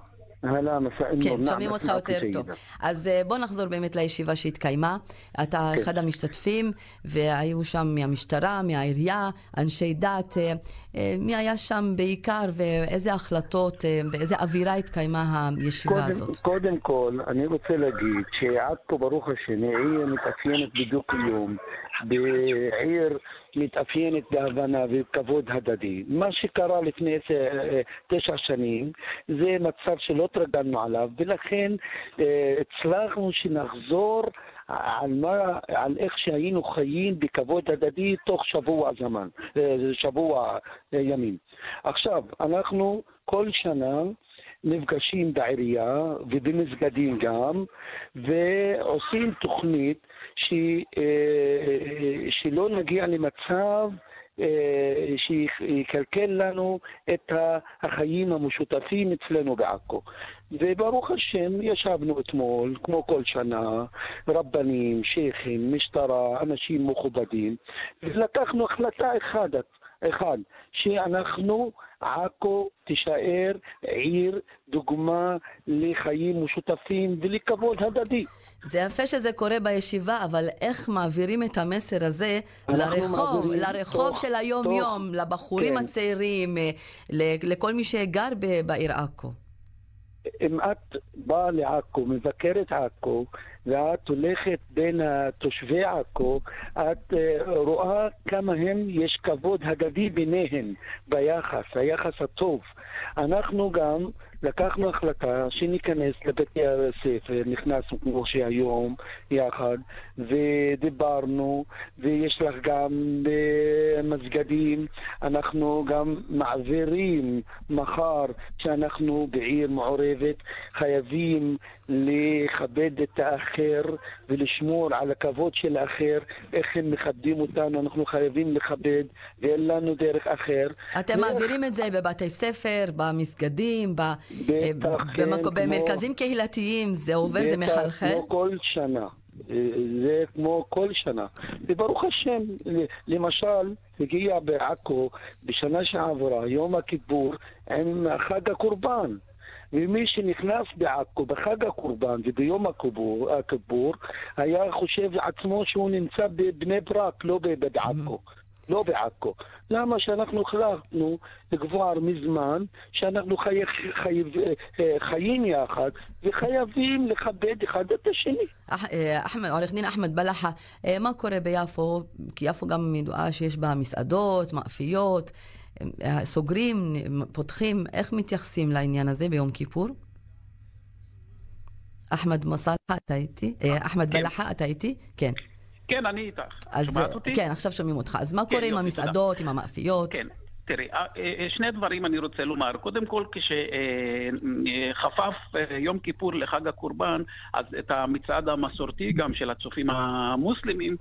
S1: כן, שומעים אותך יותר טוב. אז אה, בוא נחזור באמת לישיבה שהתקיימה. אתה
S9: כן.
S1: אחד המשתתפים, והיו שם מהמשטרה, מהעירייה, אנשי דת. אה, אה, מי היה שם בעיקר, ואיזה החלטות, באיזה אווירה התקיימה הישיבה הזאת?
S9: קודם כל, אני רוצה להגיד שעד פה, ברוך השם, היא מתאפיינת בדו-קיום, בעיר... מתאפיינת בהבנה וכבוד הדדי. מה שקרה לפני אה, תשע שנים זה מצב שלא התרגלנו עליו, ולכן אה, הצלחנו שנחזור על, מה, על איך שהיינו חיים בכבוד הדדי תוך שבוע זמן, אה, שבוע ימים. עכשיו, אנחנו כל שנה נפגשים בעירייה ובמסגדים גם, ועושים תוכנית ש, אה, שלא נגיע למצב אה, שיקלקל לנו את החיים המשותפים אצלנו בעכו. וברוך השם, ישבנו אתמול, כמו כל שנה, רבנים, שייחים, משטרה, אנשים מכובדים, ולקחנו החלטה אחת, אחד, שאנחנו, עכו תישאר עיר דוגמה לחיים משותפים ולכבוד הדדי.
S1: זה יפה שזה קורה בישיבה, אבל איך מעבירים את המסר הזה לרחוב, לרחוב
S9: תוך-
S1: של היום-יום, לבחורים
S9: כן.
S1: הצעירים, אה, לכל מי שגר בעיר עכו?
S9: אם את באה לעכו, מבקרת עכו, ואת הולכת בין תושבי עכו, את אה, רואה כמה הם, יש כבוד הדדי ביניהם ביחס, היחס הטוב. אנחנו גם לקחנו החלטה שניכנס לבתי הספר, נכנסנו כמו שהיום יחד, ודיברנו, ויש לך גם במסגדים, אנחנו גם מעבירים מחר שאנחנו בעיר מעורבת, חייבים לכבד את האחר ולשמור על הכבוד של האחר, איך הם מכבדים אותנו, אנחנו חייבים לכבד, ואין לנו דרך אחר.
S1: אתם מעבירים את זה בבתי ספר, במסגדים, ב-
S9: בטח,
S1: אה,
S9: כן,
S1: במק-
S9: כמו-
S1: במרכזים קהילתיים, זה עובר, זה מחלחל?
S9: כמו כל שנה. אה, זה כמו כל שנה. וברוך השם, למשל, הגיע בעכו בשנה שעברה, יום הכיפור, עם חג הקורבן. ומי שנכנס בעכו בחג הקורבן וביום הכיפור, הכיפור היה חושב לעצמו שהוא נמצא בבני ברק, לא בעכו. לא בעכו. למה שאנחנו החלטנו כבר מזמן שאנחנו חי, חי, אה, חיים יחד וחייבים לכבד אחד את השני.
S1: אה, אחמד, עורך דין אחמד בלחה, אה, מה קורה ביפו? כי יפו גם ידועה שיש בה מסעדות, מאפיות, סוגרים, פותחים, איך מתייחסים לעניין הזה ביום כיפור? אחמד מסאלחה, אתה איתי? אה, אחמד
S10: כן.
S1: בלחה, אתה איתי? כן.
S10: כן, אני איתך.
S1: אז
S10: שומעת
S1: אה,
S10: אותי?
S1: כן, עכשיו שומעים אותך. אז מה
S10: כן,
S1: קורה עם המסעדות, עם המאפיות?
S10: כן. תראי, אה, אה, שני דברים אני רוצה לומר. קודם כל, כשחפף יום כיפור לחג הקורבן, אז את המצעד המסורתי גם של הצופים המוסלמים אה,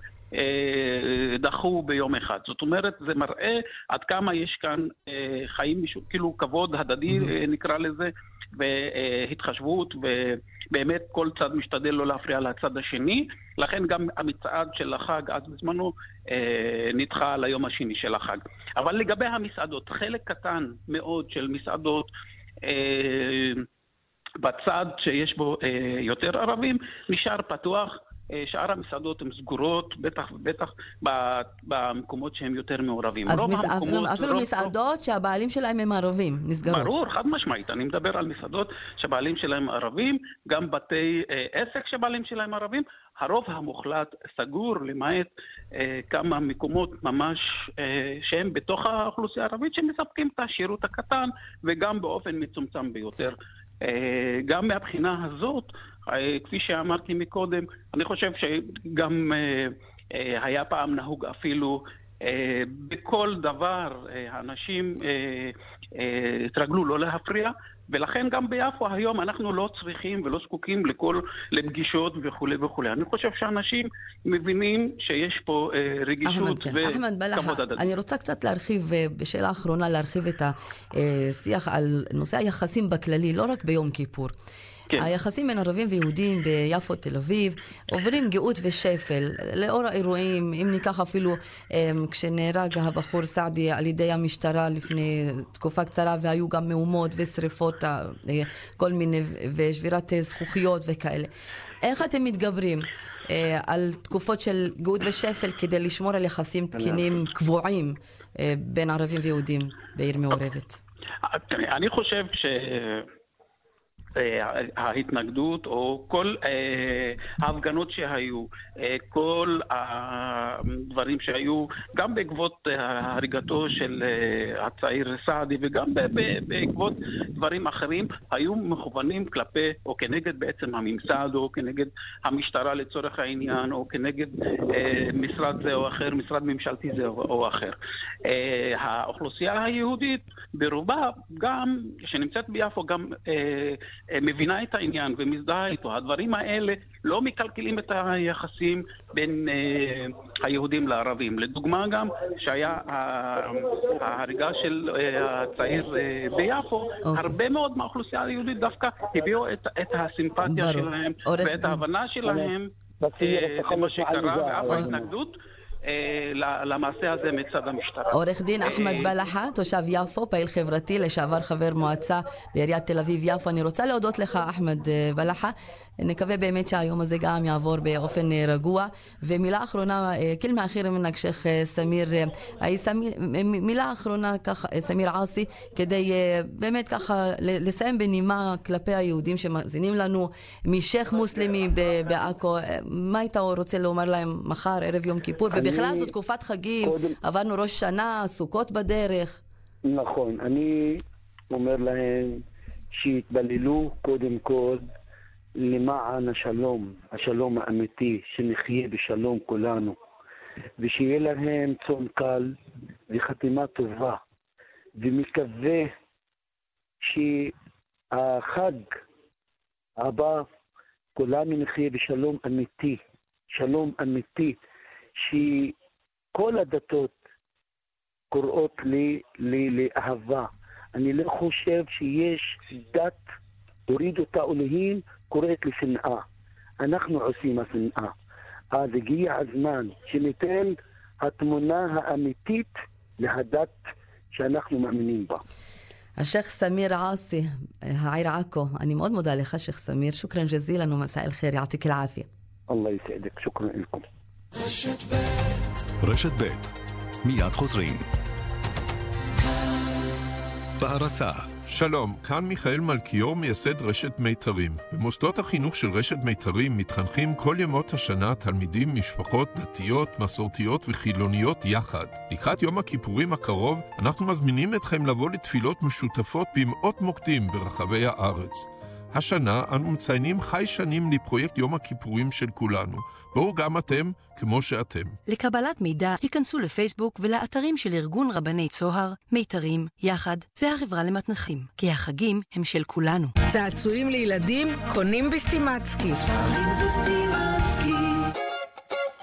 S10: דחו ביום אחד. זאת אומרת, זה מראה עד כמה יש כאן אה, חיים, כאילו כבוד הדדי אה, נקרא לזה, והתחשבות, ובאמת כל צד משתדל לא להפריע לצד השני. לכן גם המצעד של החג אז בזמנו אה, נדחה ליום השני של החג. אבל לגבי המסעדות, חלק קטן מאוד של מסעדות אה, בצד שיש בו אה, יותר ערבים נשאר פתוח. אה, שאר המסעדות הן סגורות, בטח ובטח במקומות שהם יותר מעורבים.
S1: אז
S10: רוב
S1: מס-
S10: המקומות-
S1: אפילו- אפילו
S10: רוב-
S1: מסעדות שהבעלים שלהם הם ערבים, נסגרות.
S10: ברור, חד משמעית. אני מדבר על מסעדות שהבעלים שלהם ערבים, גם בתי אה, עסק שהבעלים שלהם ערבים. הרוב המוחלט סגור, למעט אה, כמה מקומות ממש אה, שהם בתוך האוכלוסייה הערבית, שמספקים את השירות הקטן, וגם באופן מצומצם ביותר. אה, גם מהבחינה הזאת, אה, כפי שאמרתי מקודם, אני חושב שגם אה, היה פעם נהוג אפילו בכל דבר אה, התרגלו לא להפריע, ולכן גם ביפו היום אנחנו לא צריכים ולא זקוקים לכל, לפגישות וכולי וכולי. אני חושב שאנשים מבינים שיש פה אה, רגישות
S1: אחמד, כן.
S10: וכבוד הדדי.
S1: אני רוצה קצת להרחיב, אה, בשאלה האחרונה, להרחיב את השיח על נושא היחסים בכללי, לא רק ביום כיפור.
S10: כן.
S1: היחסים בין ערבים ויהודים ביפו, תל אביב, עוברים גאות ושפל. לאור האירועים, אם ניקח אפילו אה, כשנהרג הבחור סעדי על ידי המשטרה לפני תקופה קצרה, והיו גם מהומות ושריפות, אה, כל מיני, ושבירת אה, זכוכיות וכאלה. איך אתם מתגברים אה, על תקופות של גאות ושפל כדי לשמור על יחסים תקינים קבועים אה, בין ערבים ויהודים בעיר מעורבת?
S10: אני חושב ש... אה, ההתנגדות או כל אה, ההפגנות שהיו, אה, כל הדברים שהיו, גם בעקבות הריגתו של הצעיר סעדי וגם בעקבות דברים אחרים, היו מכוונים כלפי או כנגד בעצם הממסד או כנגד המשטרה לצורך העניין או כנגד משרד זה או אחר, משרד ממשלתי זה או, אחר. האוכלוסייה היהודית ברובה גם, שנמצאת ביפו, גם מבינה את העניין ומזדהה איתו. הדברים האלה לא מקלקלים את היחסים בין אה, היהודים לערבים. לדוגמה גם, שהיה ה- ההריגה של אה, הצעיר אה, ביפו,
S1: אוקיי.
S10: הרבה מאוד מהאוכלוסייה היהודית דווקא הביעו את, את הסימפתיה. שלהם ואת. ההבנה שלהם אה,
S9: תחלוס
S10: למה שקרה
S9: זה,
S10: ואף ההתנגדות. אה, למעשה הזה מצד המשטרה.
S1: עורך דין אחמד
S10: אה,
S1: בלחה, תושב יפו, פעיל חברתי, לשעבר חבר מועצה בעיריית תל אביב-יפו. אני רוצה להודות לך, אחמד אה, בלחה. נקווה באמת שהיום הזה גם יעבור באופן אה, רגוע. ומילה אחרונה, אה, כלמה אחיר מנק שייח' אה, סמיר, מילה אחרונה ככה, סמיר עאסי, כדי באמת ככה לסיים בנימה כלפי היהודים שמאזינים לנו, משייח' מוסלמי בעכו, מה היית רוצה לומר להם מחר, ערב יום כיפור? ובכלל זו תקופת חגים, עברנו ראש שנה, סוכות בדרך.
S9: נכון, אני אומר להם שיתבללו קודם כל למען השלום, השלום האמיתי, שנחיה בשלום כולנו, ושיהיה להם צום קל וחתימה טובה, ומקווה שהחג הבא כולנו נחיה בשלום אמיתי, שלום אמיתי, שכל הדתות קוראות לי, לי לאהבה. אני לא חושב שיש דת, תוריד אותה אלוהים, كوريك لشنقاء אנחנו עושים השנאה. אז הגיע הזמן שניתן התמונה האמיתית להדת שאנחנו מאמינים בה.
S1: השייח' סמיר עאסי, העיר עכו, אני מאוד מודה לך, שייח' סמיר. שוכרן ג'זילן ומסע אל-חיר, יעתיק אל-עפיה.
S9: אללה יסעדק, שוכרן אלכום.
S6: רשת ב' רשת ב' מיד חוזרים.
S11: בהרצה שלום, כאן מיכאל מלכיאור, מייסד רשת מיתרים. במוסדות החינוך של רשת מיתרים מתחנכים כל ימות השנה תלמידים ממשפחות דתיות, מסורתיות וחילוניות יחד. לקראת יום הכיפורים הקרוב, אנחנו מזמינים אתכם לבוא לתפילות משותפות במאות מוקדים ברחבי הארץ. השנה אנו מציינים חי שנים לפרויקט יום הכיפורים של כולנו. בואו גם אתם, כמו שאתם.
S12: לקבלת מידע, היכנסו לפייסבוק ולאתרים של ארגון רבני צוהר, מיתרים, יחד והחברה למתנחים, כי החגים הם של כולנו.
S13: צעצועים לילדים קונים בסטימצקי.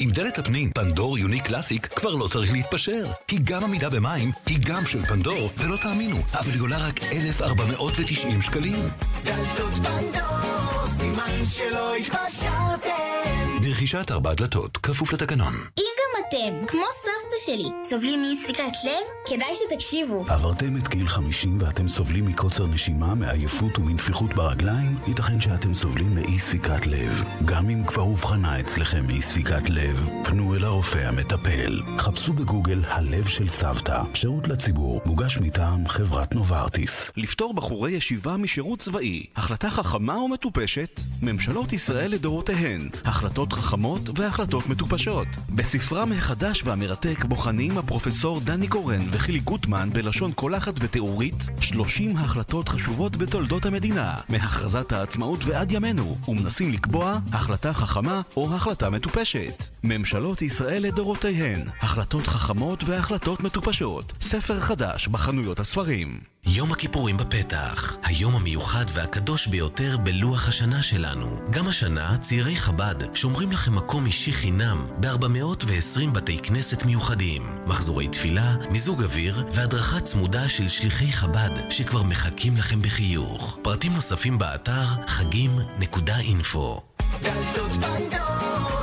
S14: עם דלת הפנים פנדור יוני קלאסיק כבר לא צריך להתפשר. היא גם עמידה במים, היא גם של פנדור, ולא תאמינו, אבל היא עולה רק 1,490 שקלים.
S8: דלתות פנדור, סימן שלא התפשרתם.
S14: ברכישת ארבע דלתות, כפוף לתקנון.
S15: אם גם אתם, כמו סבתא שלי, סובלים מאי ספיקת לב, כדאי שתקשיבו.
S14: עברתם את גיל 50 ואתם סובלים מקוצר נשימה, מעייפות ומנפיחות ברגליים? ייתכן שאתם סובלים מאי ספיקת לב. גם אם כבר אובחנה אצלכם מאי ספיקת לב, פנו אל הרופא המטפל. חפשו בגוגל הלב של סבתא, שירות לציבור, מוגש מטעם חברת נוברטיס.
S6: לפטור בחורי ישיבה משירות צבאי, החלטה חכמה ומטופשת? ממשלות ישראל לדורותיהן, החלטות חכמות והחלטות מטופשות. בספרם החדש והמרתק בוחנים הפרופסור דני קורן וחילי גוטמן בלשון קולחת ותיאורית 30 החלטות חשובות בתולדות המדינה, מהכרזת העצמאות ועד ימינו, ומנסים לקבוע החלטה חכמה או החלטה מטופשת. ממשלות ישראל לדורותיהן, החלטות חכמות והחלטות מטופשות. ספר חדש בחנויות הספרים.
S16: יום הכיפורים בפתח, היום המיוחד והקדוש ביותר בלוח השנה שלנו. גם השנה צעירי חב"ד שומרים לכם מקום אישי חינם ב-420 בתי כנסת מיוחדים. מחזורי תפילה, מיזוג אוויר והדרכה צמודה של שליחי חב"ד שכבר מחכים לכם בחיוך. פרטים נוספים באתר חגים.info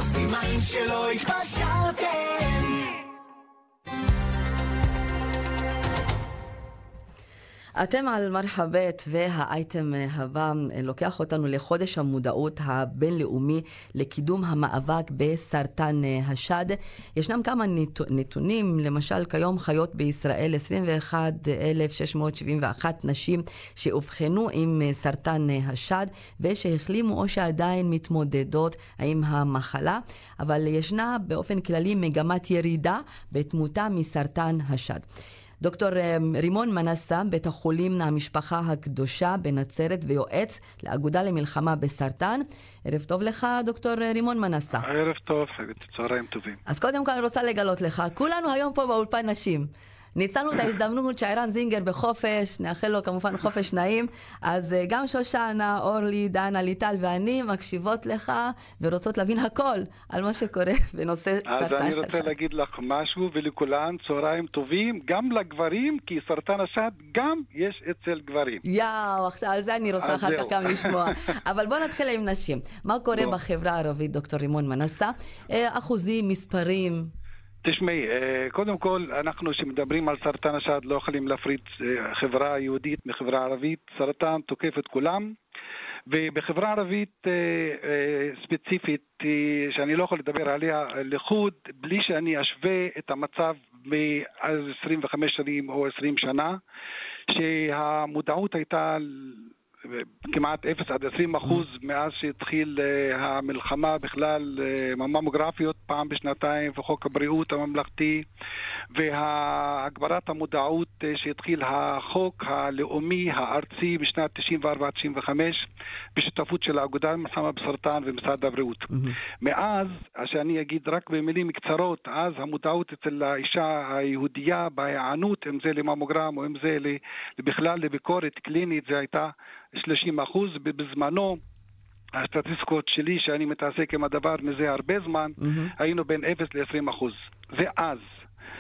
S8: סימן שלא התפשרתם.
S1: אתם על מרחבת והאייטם הבא לוקח אותנו לחודש המודעות הבינלאומי לקידום המאבק בסרטן השד. ישנם כמה נתונים, למשל כיום חיות בישראל 21,671 נשים שאובחנו עם סרטן השד ושהחלימו או שעדיין מתמודדות עם המחלה, אבל ישנה באופן כללי מגמת ירידה בתמותה מסרטן השד. דוקטור רימון מנסה, בית החולים המשפחה הקדושה בנצרת ויועץ לאגודה למלחמה בסרטן. ערב טוב לך, דוקטור רימון מנסה.
S17: ערב טוב, צהריים טובים.
S1: אז קודם כל אני רוצה לגלות לך, כולנו היום פה באולפן נשים. ניצלנו את ההזדמנות שערן זינגר בחופש, נאחל לו כמובן חופש נעים. אז גם שושנה, אורלי, דנה, ליטל ואני מקשיבות לך ורוצות להבין הכל על מה שקורה בנושא סרטן השד.
S17: אז אני רוצה להגיד לך משהו, ולכולן צהריים טובים, גם לגברים, כי סרטן השד גם יש אצל גברים.
S1: יאו, עכשיו על זה אני רוצה אחר כך גם לשמוע. אבל בוא נתחיל עם נשים. מה קורה בחברה הערבית, דוקטור רימון מנסה? אחוזים, מספרים.
S17: תשמעי, אה, קודם כל, אנחנו שמדברים על סרטן השד לא יכולים להפריד אה, חברה יהודית מחברה ערבית. סרטן תוקף את כולם. ובחברה ערבית אה, ספציפית, שאני לא יכול לדבר עליה לחוד, בלי שאני אשווה את המצב מ-25 שנים או 20 שנה, שהמודעות הייתה כמעט 0 עד 20 אחוז מאז שהתחיל אה, המלחמה בכלל, אה, ממוגרפיות פעם בשנתיים וחוק הבריאות הממלכתי והגברת המודעות אה, שהתחיל החוק הלאומי הארצי בשנת 94-95 בשותפות של האגודה למלחמה בסרטן ומשרד הבריאות. מאז, שאני אגיד רק במילים קצרות, אז המודעות אצל האישה היהודייה בהיענות, אם זה לממוגרם או אם זה בכלל לביקורת קלינית, זה הייתה 30 אחוז, בזמנו הסטטיסטיקות שלי, שאני מתעסק עם הדבר מזה הרבה זמן, mm-hmm. היינו בין 0 ל-20 אחוז. ואז.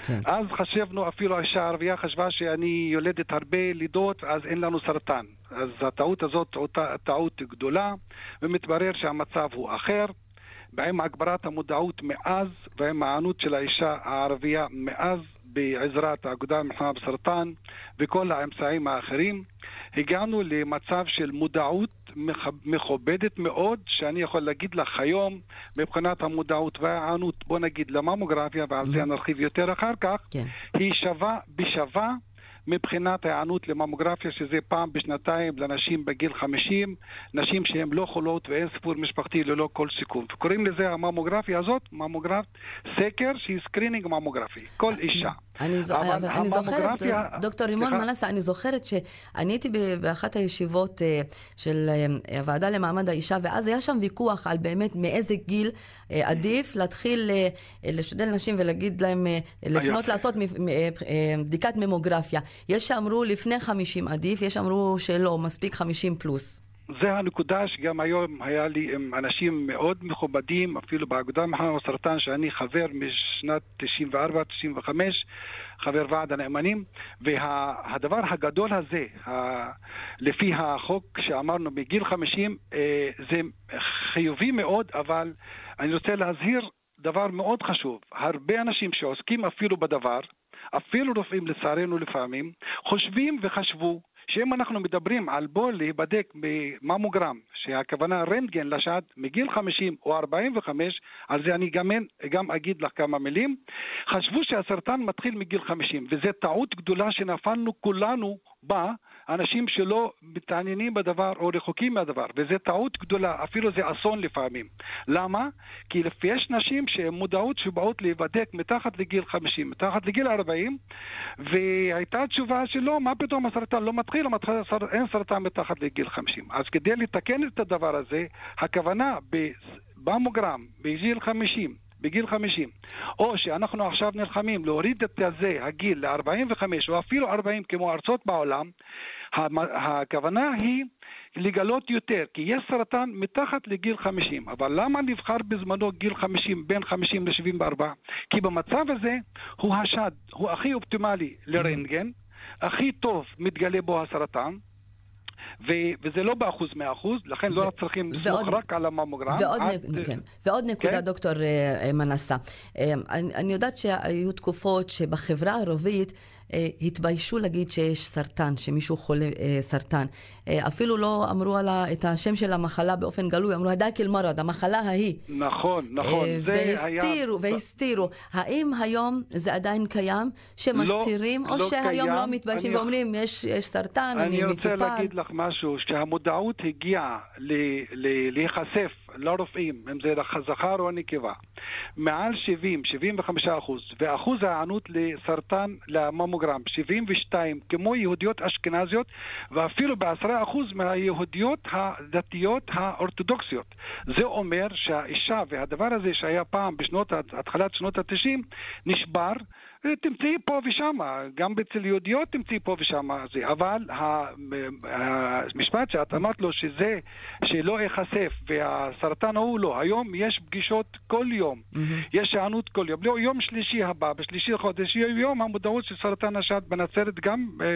S17: כן. אז חשבנו, אפילו האישה הערבייה חשבה שאני יולדת הרבה לידות, אז אין לנו סרטן. אז הטעות הזאת טעות גדולה, ומתברר שהמצב הוא אחר. ועם הגברת המודעות מאז, ועם הענות של האישה הערבייה מאז, בעזרת האגודה למלחמה בסרטן וכל האמצעים האחרים, הגענו למצב של מודעות מכובדת מאוד, שאני יכול להגיד לך היום, מבחינת המודעות וההיענות, בוא נגיד לממוגרפיה, ועל זה נרחיב יותר אחר כך, כן. היא שווה בשווה מבחינת ההיענות לממוגרפיה, שזה פעם בשנתיים לנשים בגיל 50, נשים שהן לא חולות ואין סיפור משפחתי ללא כל סיכון. קוראים לזה הממוגרפיה הזאת, ממוגרף, סקר שהיא screening ממוגרפי, כל אישה.
S1: אני, זו, אבל אבל אני זוכרת, דוקטור רימון מנסה, אני זוכרת שאני הייתי באחת הישיבות אה, של אה, הוועדה למעמד האישה, ואז היה שם ויכוח על באמת מאיזה גיל אה, עדיף להתחיל לשדל נשים ולהגיד להם, לפנות לעשות בדיקת ממוגרפיה. יש שאמרו לפני 50 עדיף, יש שאמרו שלא, מספיק 50 פלוס.
S17: זה הנקודה שגם היום היה לי עם אנשים מאוד מכובדים, אפילו באגודה למחנה הסרטן, שאני חבר משנת 94-95, חבר ועד הנאמנים, והדבר הגדול הזה, ה, לפי החוק שאמרנו בגיל 50, אה, זה חיובי מאוד, אבל אני רוצה להזהיר דבר מאוד חשוב. הרבה אנשים שעוסקים אפילו בדבר, אפילו רופאים לצערנו לפעמים, חושבים וחשבו שאם אנחנו מדברים על בוא להיבדק בממוגרם, שהכוונה רנטגן לשד מגיל 50 או 45, על זה אני גם, גם אגיד לך כמה מילים, חשבו שהסרטן מתחיל מגיל 50, וזו טעות גדולה שנפלנו כולנו בה אנשים שלא מתעניינים בדבר או רחוקים מהדבר, וזו טעות גדולה, אפילו זה אסון לפעמים. למה? כי יש נשים שהן מודעות שבאות להיבדק מתחת לגיל 50, מתחת לגיל 40, והייתה תשובה שלא, מה פתאום הסרטן לא מתחיל, אין סרטן מתחת לגיל 50. אז כדי לתקן את הדבר הזה, הכוונה בממוגרם בגיל 50 בגיל 50, או שאנחנו עכשיו נלחמים להוריד את הזה, הגיל ל-45 או אפילו 40 כמו ארצות בעולם, הכוונה היא לגלות יותר, כי יש סרטן מתחת לגיל 50, אבל למה נבחר בזמנו גיל 50, בין 50 ל-74? כי במצב הזה הוא השד, הוא הכי אופטימלי לרנטגן, הכי טוב מתגלה בו הסרטן, ו- וזה לא באחוז מאה אחוז, לכן לא צריכים לסמוך רק על הממוגרם.
S1: ועוד, נ... כן. ועוד נקודה, כן? דוקטור uh, מנסה. Uh, אני, אני יודעת שהיו תקופות שבחברה הערבית אה, התביישו להגיד שיש סרטן, שמישהו חולה אה, סרטן. אה, אפילו לא אמרו על את השם של המחלה באופן גלוי, אמרו הדק אל מרד, המחלה ההיא.
S17: נכון, נכון.
S1: והסתירו, היה... והסתירו. האם היום זה עדיין קיים, שמסתירים, לא, או לא שהיום קיים. לא מתביישים אני... ואומרים, יש, יש סרטן, אני, אני מטופל?
S17: אני רוצה להגיד לך משהו, שהמודעות הגיעה להיחשף לרופאים, אם זה זכר או נקבה, מעל 70, 75 אחוז, ואחוז ההיענות לסרטן, לממוגרם, 72, כמו יהודיות אשכנזיות, ואפילו בעשרה אחוז מהיהודיות הדתיות האורתודוקסיות. זה אומר שהאישה והדבר הזה שהיה פעם בשנות, התחלת שנות ה-90, נשבר. תמצאי פה ושם, גם אצל יהודיות תמצאי פה ושם זה, אבל המשפט שאת אמרת לו שזה, שלא ייחשף והסרטן ההוא לא, היום יש פגישות כל יום, יש היענות כל יום, לא, יום שלישי הבא, בשלישי לחודש, יהיה יום המודעות של סרטן השד בנצרת גם אה,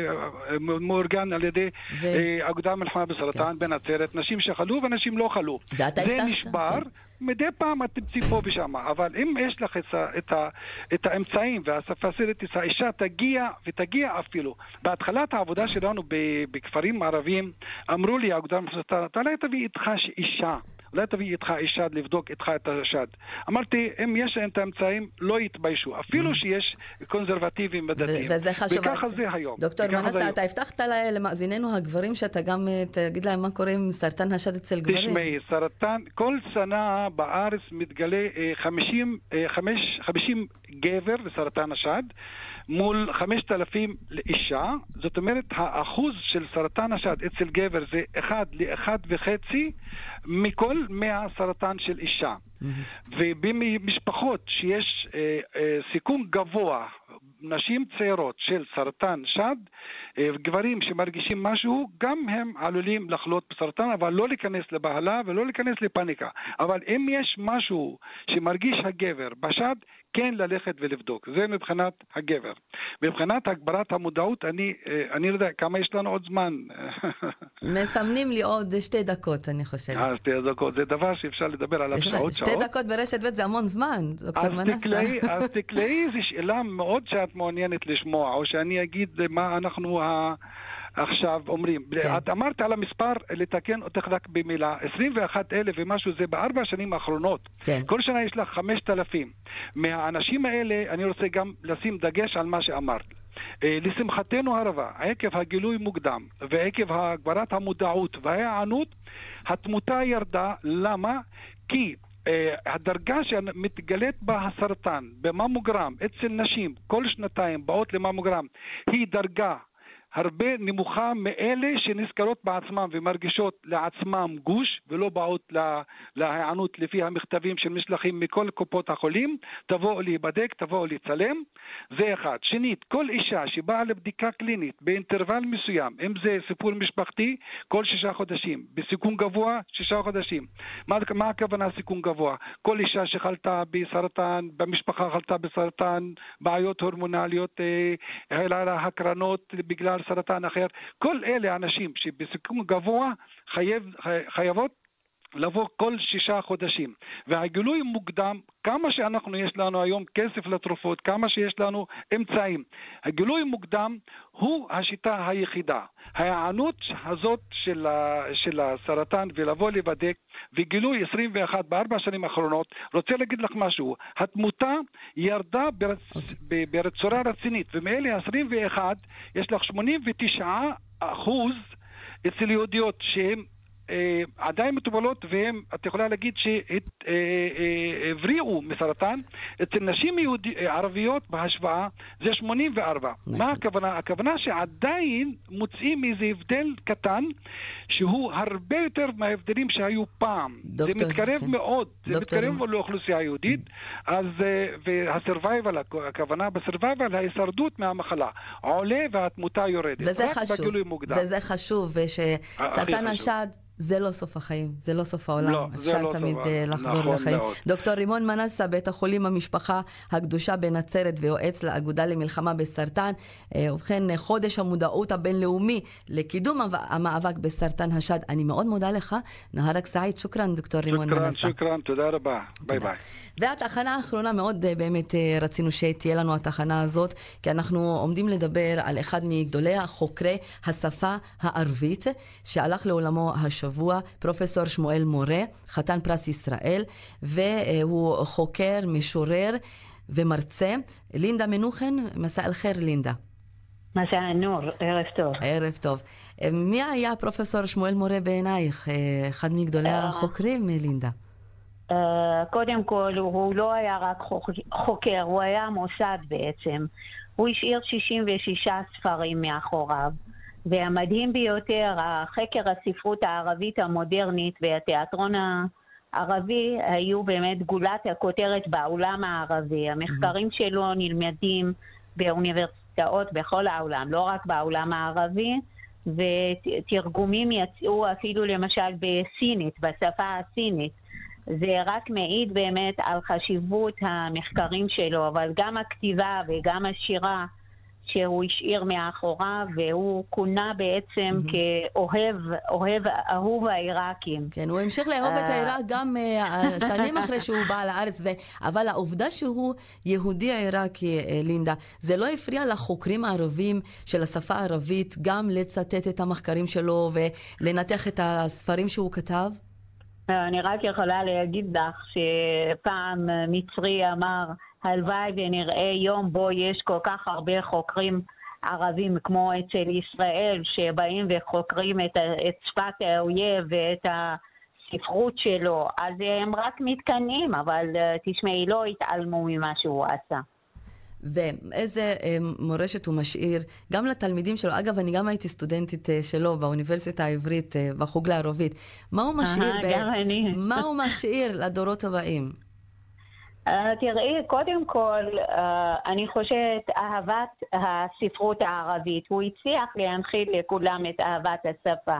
S17: אה, מאורגן על ידי
S1: ו-
S17: אה, אגודה מלחמה בסרטן בנצרת, נשים שחלו ואנשים לא חלו.
S1: ואתה
S17: זה
S1: הבטחת,
S17: נשבר. מדי פעם את תמצאי פה ושם, אבל אם יש לך את, ה- את, ה- את האמצעים והפסיליטיס, האישה תגיע ותגיע אפילו. בהתחלת העבודה שלנו בכפרים ערביים, אמרו לי, האגודה המפלסטינית, אתה אולי תביא איתך אישה. אולי תביא איתך אישה לבדוק איתך את השד. אמרתי, אם יש להם את האמצעים, לא יתביישו. אפילו שיש קונסרבטיבים ודתיים.
S1: וזה חשוב.
S17: וככה זה היום.
S1: דוקטור מנסה. אתה הבטחת למאזיננו הגברים שאתה גם אה, תגיד להם מה קורה עם סרטן השד אצל גברים.
S17: תשמעי, סרטן, כל שנה בארץ מתגלה אה, 50, אה, חמש- 50 גבר לסרטן השד מול 5,000 לאישה. זאת אומרת, האחוז של סרטן השד אצל גבר זה 1 ל-1 וחצי מכל 100 סרטן של אישה. ובמשפחות שיש אה, אה, סיכון גבוה, נשים צעירות של סרטן שד, אה, גברים שמרגישים משהו, גם הם עלולים לחלות בסרטן, אבל לא להיכנס לבהלה ולא להיכנס לפאניקה. אבל אם יש משהו שמרגיש הגבר בשד, כן ללכת ולבדוק. זה מבחינת הגבר. מבחינת הגברת המודעות, אני, אה, אני לא יודע כמה יש לנו עוד זמן.
S1: מסמנים לי עוד שתי דקות, אני חושבת.
S17: אז שתי דקות, זה דבר שאפשר לדבר עליו
S1: לך
S17: שעות
S1: שתי
S17: שעות.
S1: דקות ברשת ב' זה המון זמן, דוקטור מנסה.
S17: אז תקלעי איזו שאלה מאוד שאת מעוניינת לשמוע, או שאני אגיד מה אנחנו ה... עכשיו אומרים.
S1: כן.
S17: את אמרת על המספר, לתקן אותך רק במילה, 21 אלף ומשהו זה בארבע השנים האחרונות.
S1: כן.
S17: כל שנה יש לך 5,000. מהאנשים האלה, אני רוצה גם לשים דגש על מה שאמרת. אה, לשמחתנו הרבה, עקב הגילוי מוקדם ועקב הגברת המודעות וההיענות, התמותה ירדה. למה? כי אה, הדרגה שמתגלית בה הסרטן בממוגרם אצל נשים כל שנתיים באות לממוגרם היא דרגה הרבה נמוכה מאלה שנזכרות בעצמם ומרגישות לעצמם גוש ולא באות לה- להיענות לפי המכתבים שנשלחים מכל קופות החולים, תבואו להיבדק, תבואו לצלם, זה אחד. שנית, כל אישה שבאה לבדיקה קלינית באינטרוול מסוים, אם זה סיפור משפחתי, כל שישה חודשים, בסיכון גבוה, שישה חודשים. מה, מה הכוונה סיכון גבוה? כל אישה שחלתה בסרטן, במשפחה חלתה בסרטן, בעיות הורמונליות, אה, הקרנות בגלל סרטן אחר, כל אלה אנשים שבסיכון גבוה חייב, חי- חייבות לבוא כל שישה חודשים. והגילוי מוקדם, כמה שאנחנו יש לנו היום כסף לתרופות, כמה שיש לנו אמצעים. הגילוי מוקדם הוא השיטה היחידה. ההיענות הזאת של, ה, של הסרטן ולבוא להיבדק וגילוי 21 בארבע השנים האחרונות, רוצה להגיד לך משהו, התמותה ירדה ברצ... ב- בצורה רצינית, ומאלה 21 יש לך 89 אחוז אצל יהודיות שהן עדיין מטופלות והן, את יכולה להגיד שהבריאו מסרטן, אצל נשים יהודי, אה, ערביות בהשוואה זה 84. מה הכוונה? הכוונה שעדיין מוצאים איזה הבדל קטן שהוא הרבה יותר מההבדלים שהיו פעם.
S1: דוקטור,
S17: זה מתקרב
S1: כן.
S17: מאוד, זה
S1: דוקטור.
S17: מתקרב לאוכלוסייה היהודית, אז, אה, והסרווייבל, הכוונה בסרווייבל, ההישרדות מהמחלה עולה והתמותה יורדת.
S1: וזה חשוב. וזה חשוב, ושסרטן השד זה לא סוף החיים, זה לא סוף העולם.
S17: לא, זה
S1: אפשר
S17: לא
S1: תמיד
S17: סוף
S1: אה,
S17: העולם.
S1: לחזור
S17: נכון
S1: לחיים.
S17: מאוד.
S1: דוקטור רימון מנסה, בית החולים המשפחה הקדושה בנצרת ויועץ לאגודה למלחמה בסרטן. אה, ובכן, חודש המודעות הבינלאומי לקידום המ- המאבק בסרטן השד. אני מאוד מודה לך. נהרק סעיד, שוכרן, דוקטור רימון
S17: שוכרן,
S1: מנסה.
S17: שוכרן, תודה רבה. ביי ביי.
S1: והתחנה האחרונה, מאוד אה, באמת רצינו שתהיה לנו התחנה הזאת, כי אנחנו עומדים לדבר על אחד מגדולי חוקרי השפה הערבית, שהלך לעולמו השבוע, פרופסור שמואל מורה, חתן פרס ישראל, והוא חוקר, משורר ומרצה. לינדה מנוחן, מסע אל חיר לינדה.
S18: מסע הנור, ערב טוב.
S1: ערב טוב. מי היה פרופסור שמואל מורה בעינייך? אה, אחד מגדולי
S18: אה.
S1: החוקרים, אה, לינדה.
S18: Uh, קודם כל, הוא לא היה רק חוק, חוקר, הוא היה מוסד בעצם. הוא השאיר 66 ספרים מאחוריו, והמדהים ביותר, החקר הספרות הערבית המודרנית והתיאטרון ה- ערבי היו באמת גולת הכותרת בעולם הערבי. המחקרים שלו נלמדים באוניברסיטאות בכל העולם, לא רק בעולם הערבי, ותרגומים יצאו אפילו למשל בסינית, בשפה הסינית. זה רק מעיד באמת על חשיבות המחקרים שלו, אבל גם הכתיבה וגם השירה שהוא השאיר מאחוריו, והוא כונה בעצם כאוהב, אוהב, אהוב העיראקים.
S1: כן, הוא המשיך לאהוב את
S18: אה,
S1: העיראק גם אה, שנים אחרי שהוא בא לארץ, ו... אבל העובדה שהוא יהודי עיראקי, אה, לינדה, זה לא הפריע לחוקרים הערבים של השפה הערבית גם לצטט את המחקרים שלו ולנתח את הספרים שהוא כתב?
S18: אני רק יכולה להגיד לך שפעם מצרי אמר, הלוואי ונראה יום בו יש כל כך הרבה חוקרים ערבים כמו אצל ישראל, שבאים וחוקרים את, את שפת האויב ואת הספרות שלו, אז הם רק מתקנאים, אבל אה, תשמעי, לא התעלמו ממה שהוא עשה.
S1: ואיזה אה, מורשת הוא משאיר גם לתלמידים שלו. אגב, אני גם הייתי סטודנטית אה, שלו באוניברסיטה העברית, אה, בחוג לערבית. מה הוא משאיר,
S18: גם אני.
S1: מה הוא משאיר לדורות הבאים?
S18: Uh, תראי, קודם כל, uh, אני חושבת אהבת הספרות הערבית. הוא הצליח להנחיל לכולם את אהבת השפה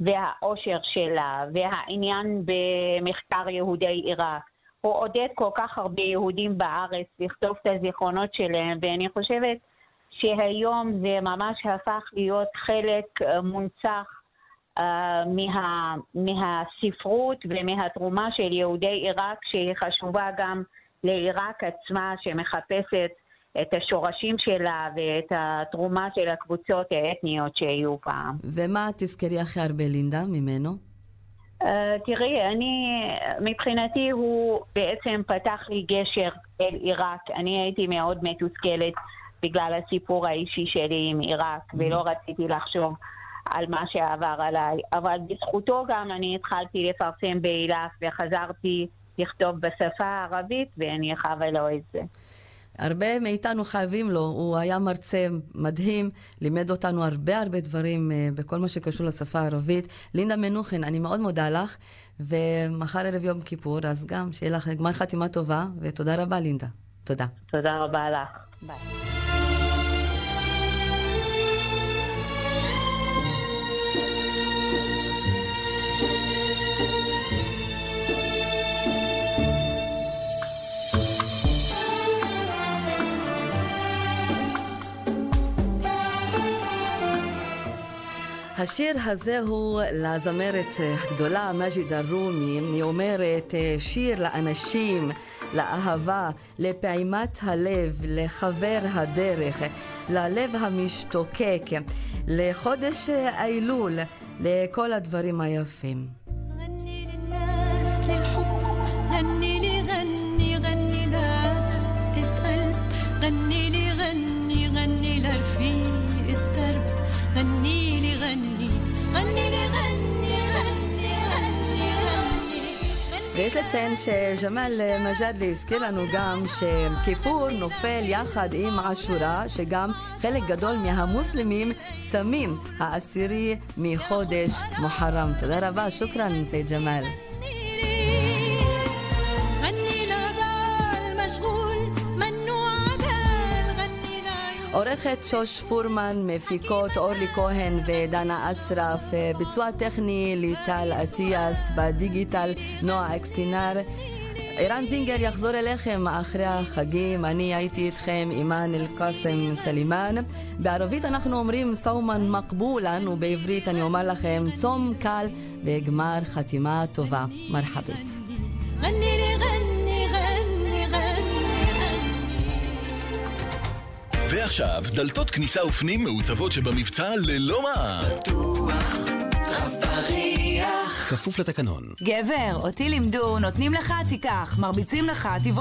S18: והאושר שלה והעניין במחקר יהודי עיראק. הוא עודד כל כך הרבה יהודים בארץ לכתוב את הזיכרונות שלהם, ואני חושבת שהיום זה ממש הפך להיות חלק uh, מונצח uh, מה, מהספרות ומהתרומה של יהודי עיראק, שהיא חשובה גם לעיראק עצמה, שמחפשת את השורשים שלה ואת התרומה של הקבוצות האתניות שהיו פעם.
S1: ומה תזכרי הכי הרבה, לינדה, ממנו?
S18: Uh, תראי, אני, מבחינתי הוא בעצם פתח לי גשר אל עיראק. אני הייתי מאוד מתוסכלת בגלל הסיפור האישי שלי עם עיראק, ולא רציתי לחשוב על מה שעבר עליי. אבל בזכותו גם אני התחלתי לפרסם באילף וחזרתי לכתוב בשפה הערבית, ואני חייבה לו את זה.
S1: הרבה מאיתנו חייבים לו, הוא היה מרצה מדהים, לימד אותנו הרבה הרבה דברים אה, בכל מה שקשור לשפה הערבית. לינדה מנוחין, אני מאוד מודה לך, ומחר ערב יום כיפור, אז גם שיהיה לך גמר חתימה טובה, ותודה רבה לינדה. תודה.
S18: תודה רבה לך. ביי.
S1: השיר הזה הוא לזמרת הגדולה מג'יד א-רומי, היא אומרת אה, שיר לאנשים, לאהבה, לפעימת הלב, לחבר הדרך, ללב המשתוקק, לחודש אלול, לכל הדברים היפים.
S8: غني للناس للحب غني لي غني غني لدقة قلب غني لي غني غني لرفيق
S1: ויש לציין שג'מאל מג'אדלי הזכיר לנו גם שכיפור נופל יחד עם עשורה, שגם חלק גדול מהמוסלמים צמים העשירי מחודש מוחרם. תודה רבה, شكرًا, سيد ג'מאל. עורכת שוש פורמן, מפיקות אורלי כהן ודנה אסרף, ביצוע טכני ליטל אטיאס, בדיגיטל נועה אקסטינר. ערן זינגר יחזור אליכם אחרי החגים, אני הייתי איתכם אימאן אל-קאסם סלימאן. בערבית אנחנו אומרים סאומן מקבולן, ובעברית אני אומר לכם צום קל וגמר חתימה טובה. מרחבית.
S8: غني لي غني غني غني
S6: ועכשיו, דלתות כניסה ופנים מעוצבות שבמבצע ללא מע"מ.
S8: רב בריח
S6: כפוף לתקנון.
S19: גבר, אותי לימדו, נותנים לך, תיקח, מרביצים לך, תברח.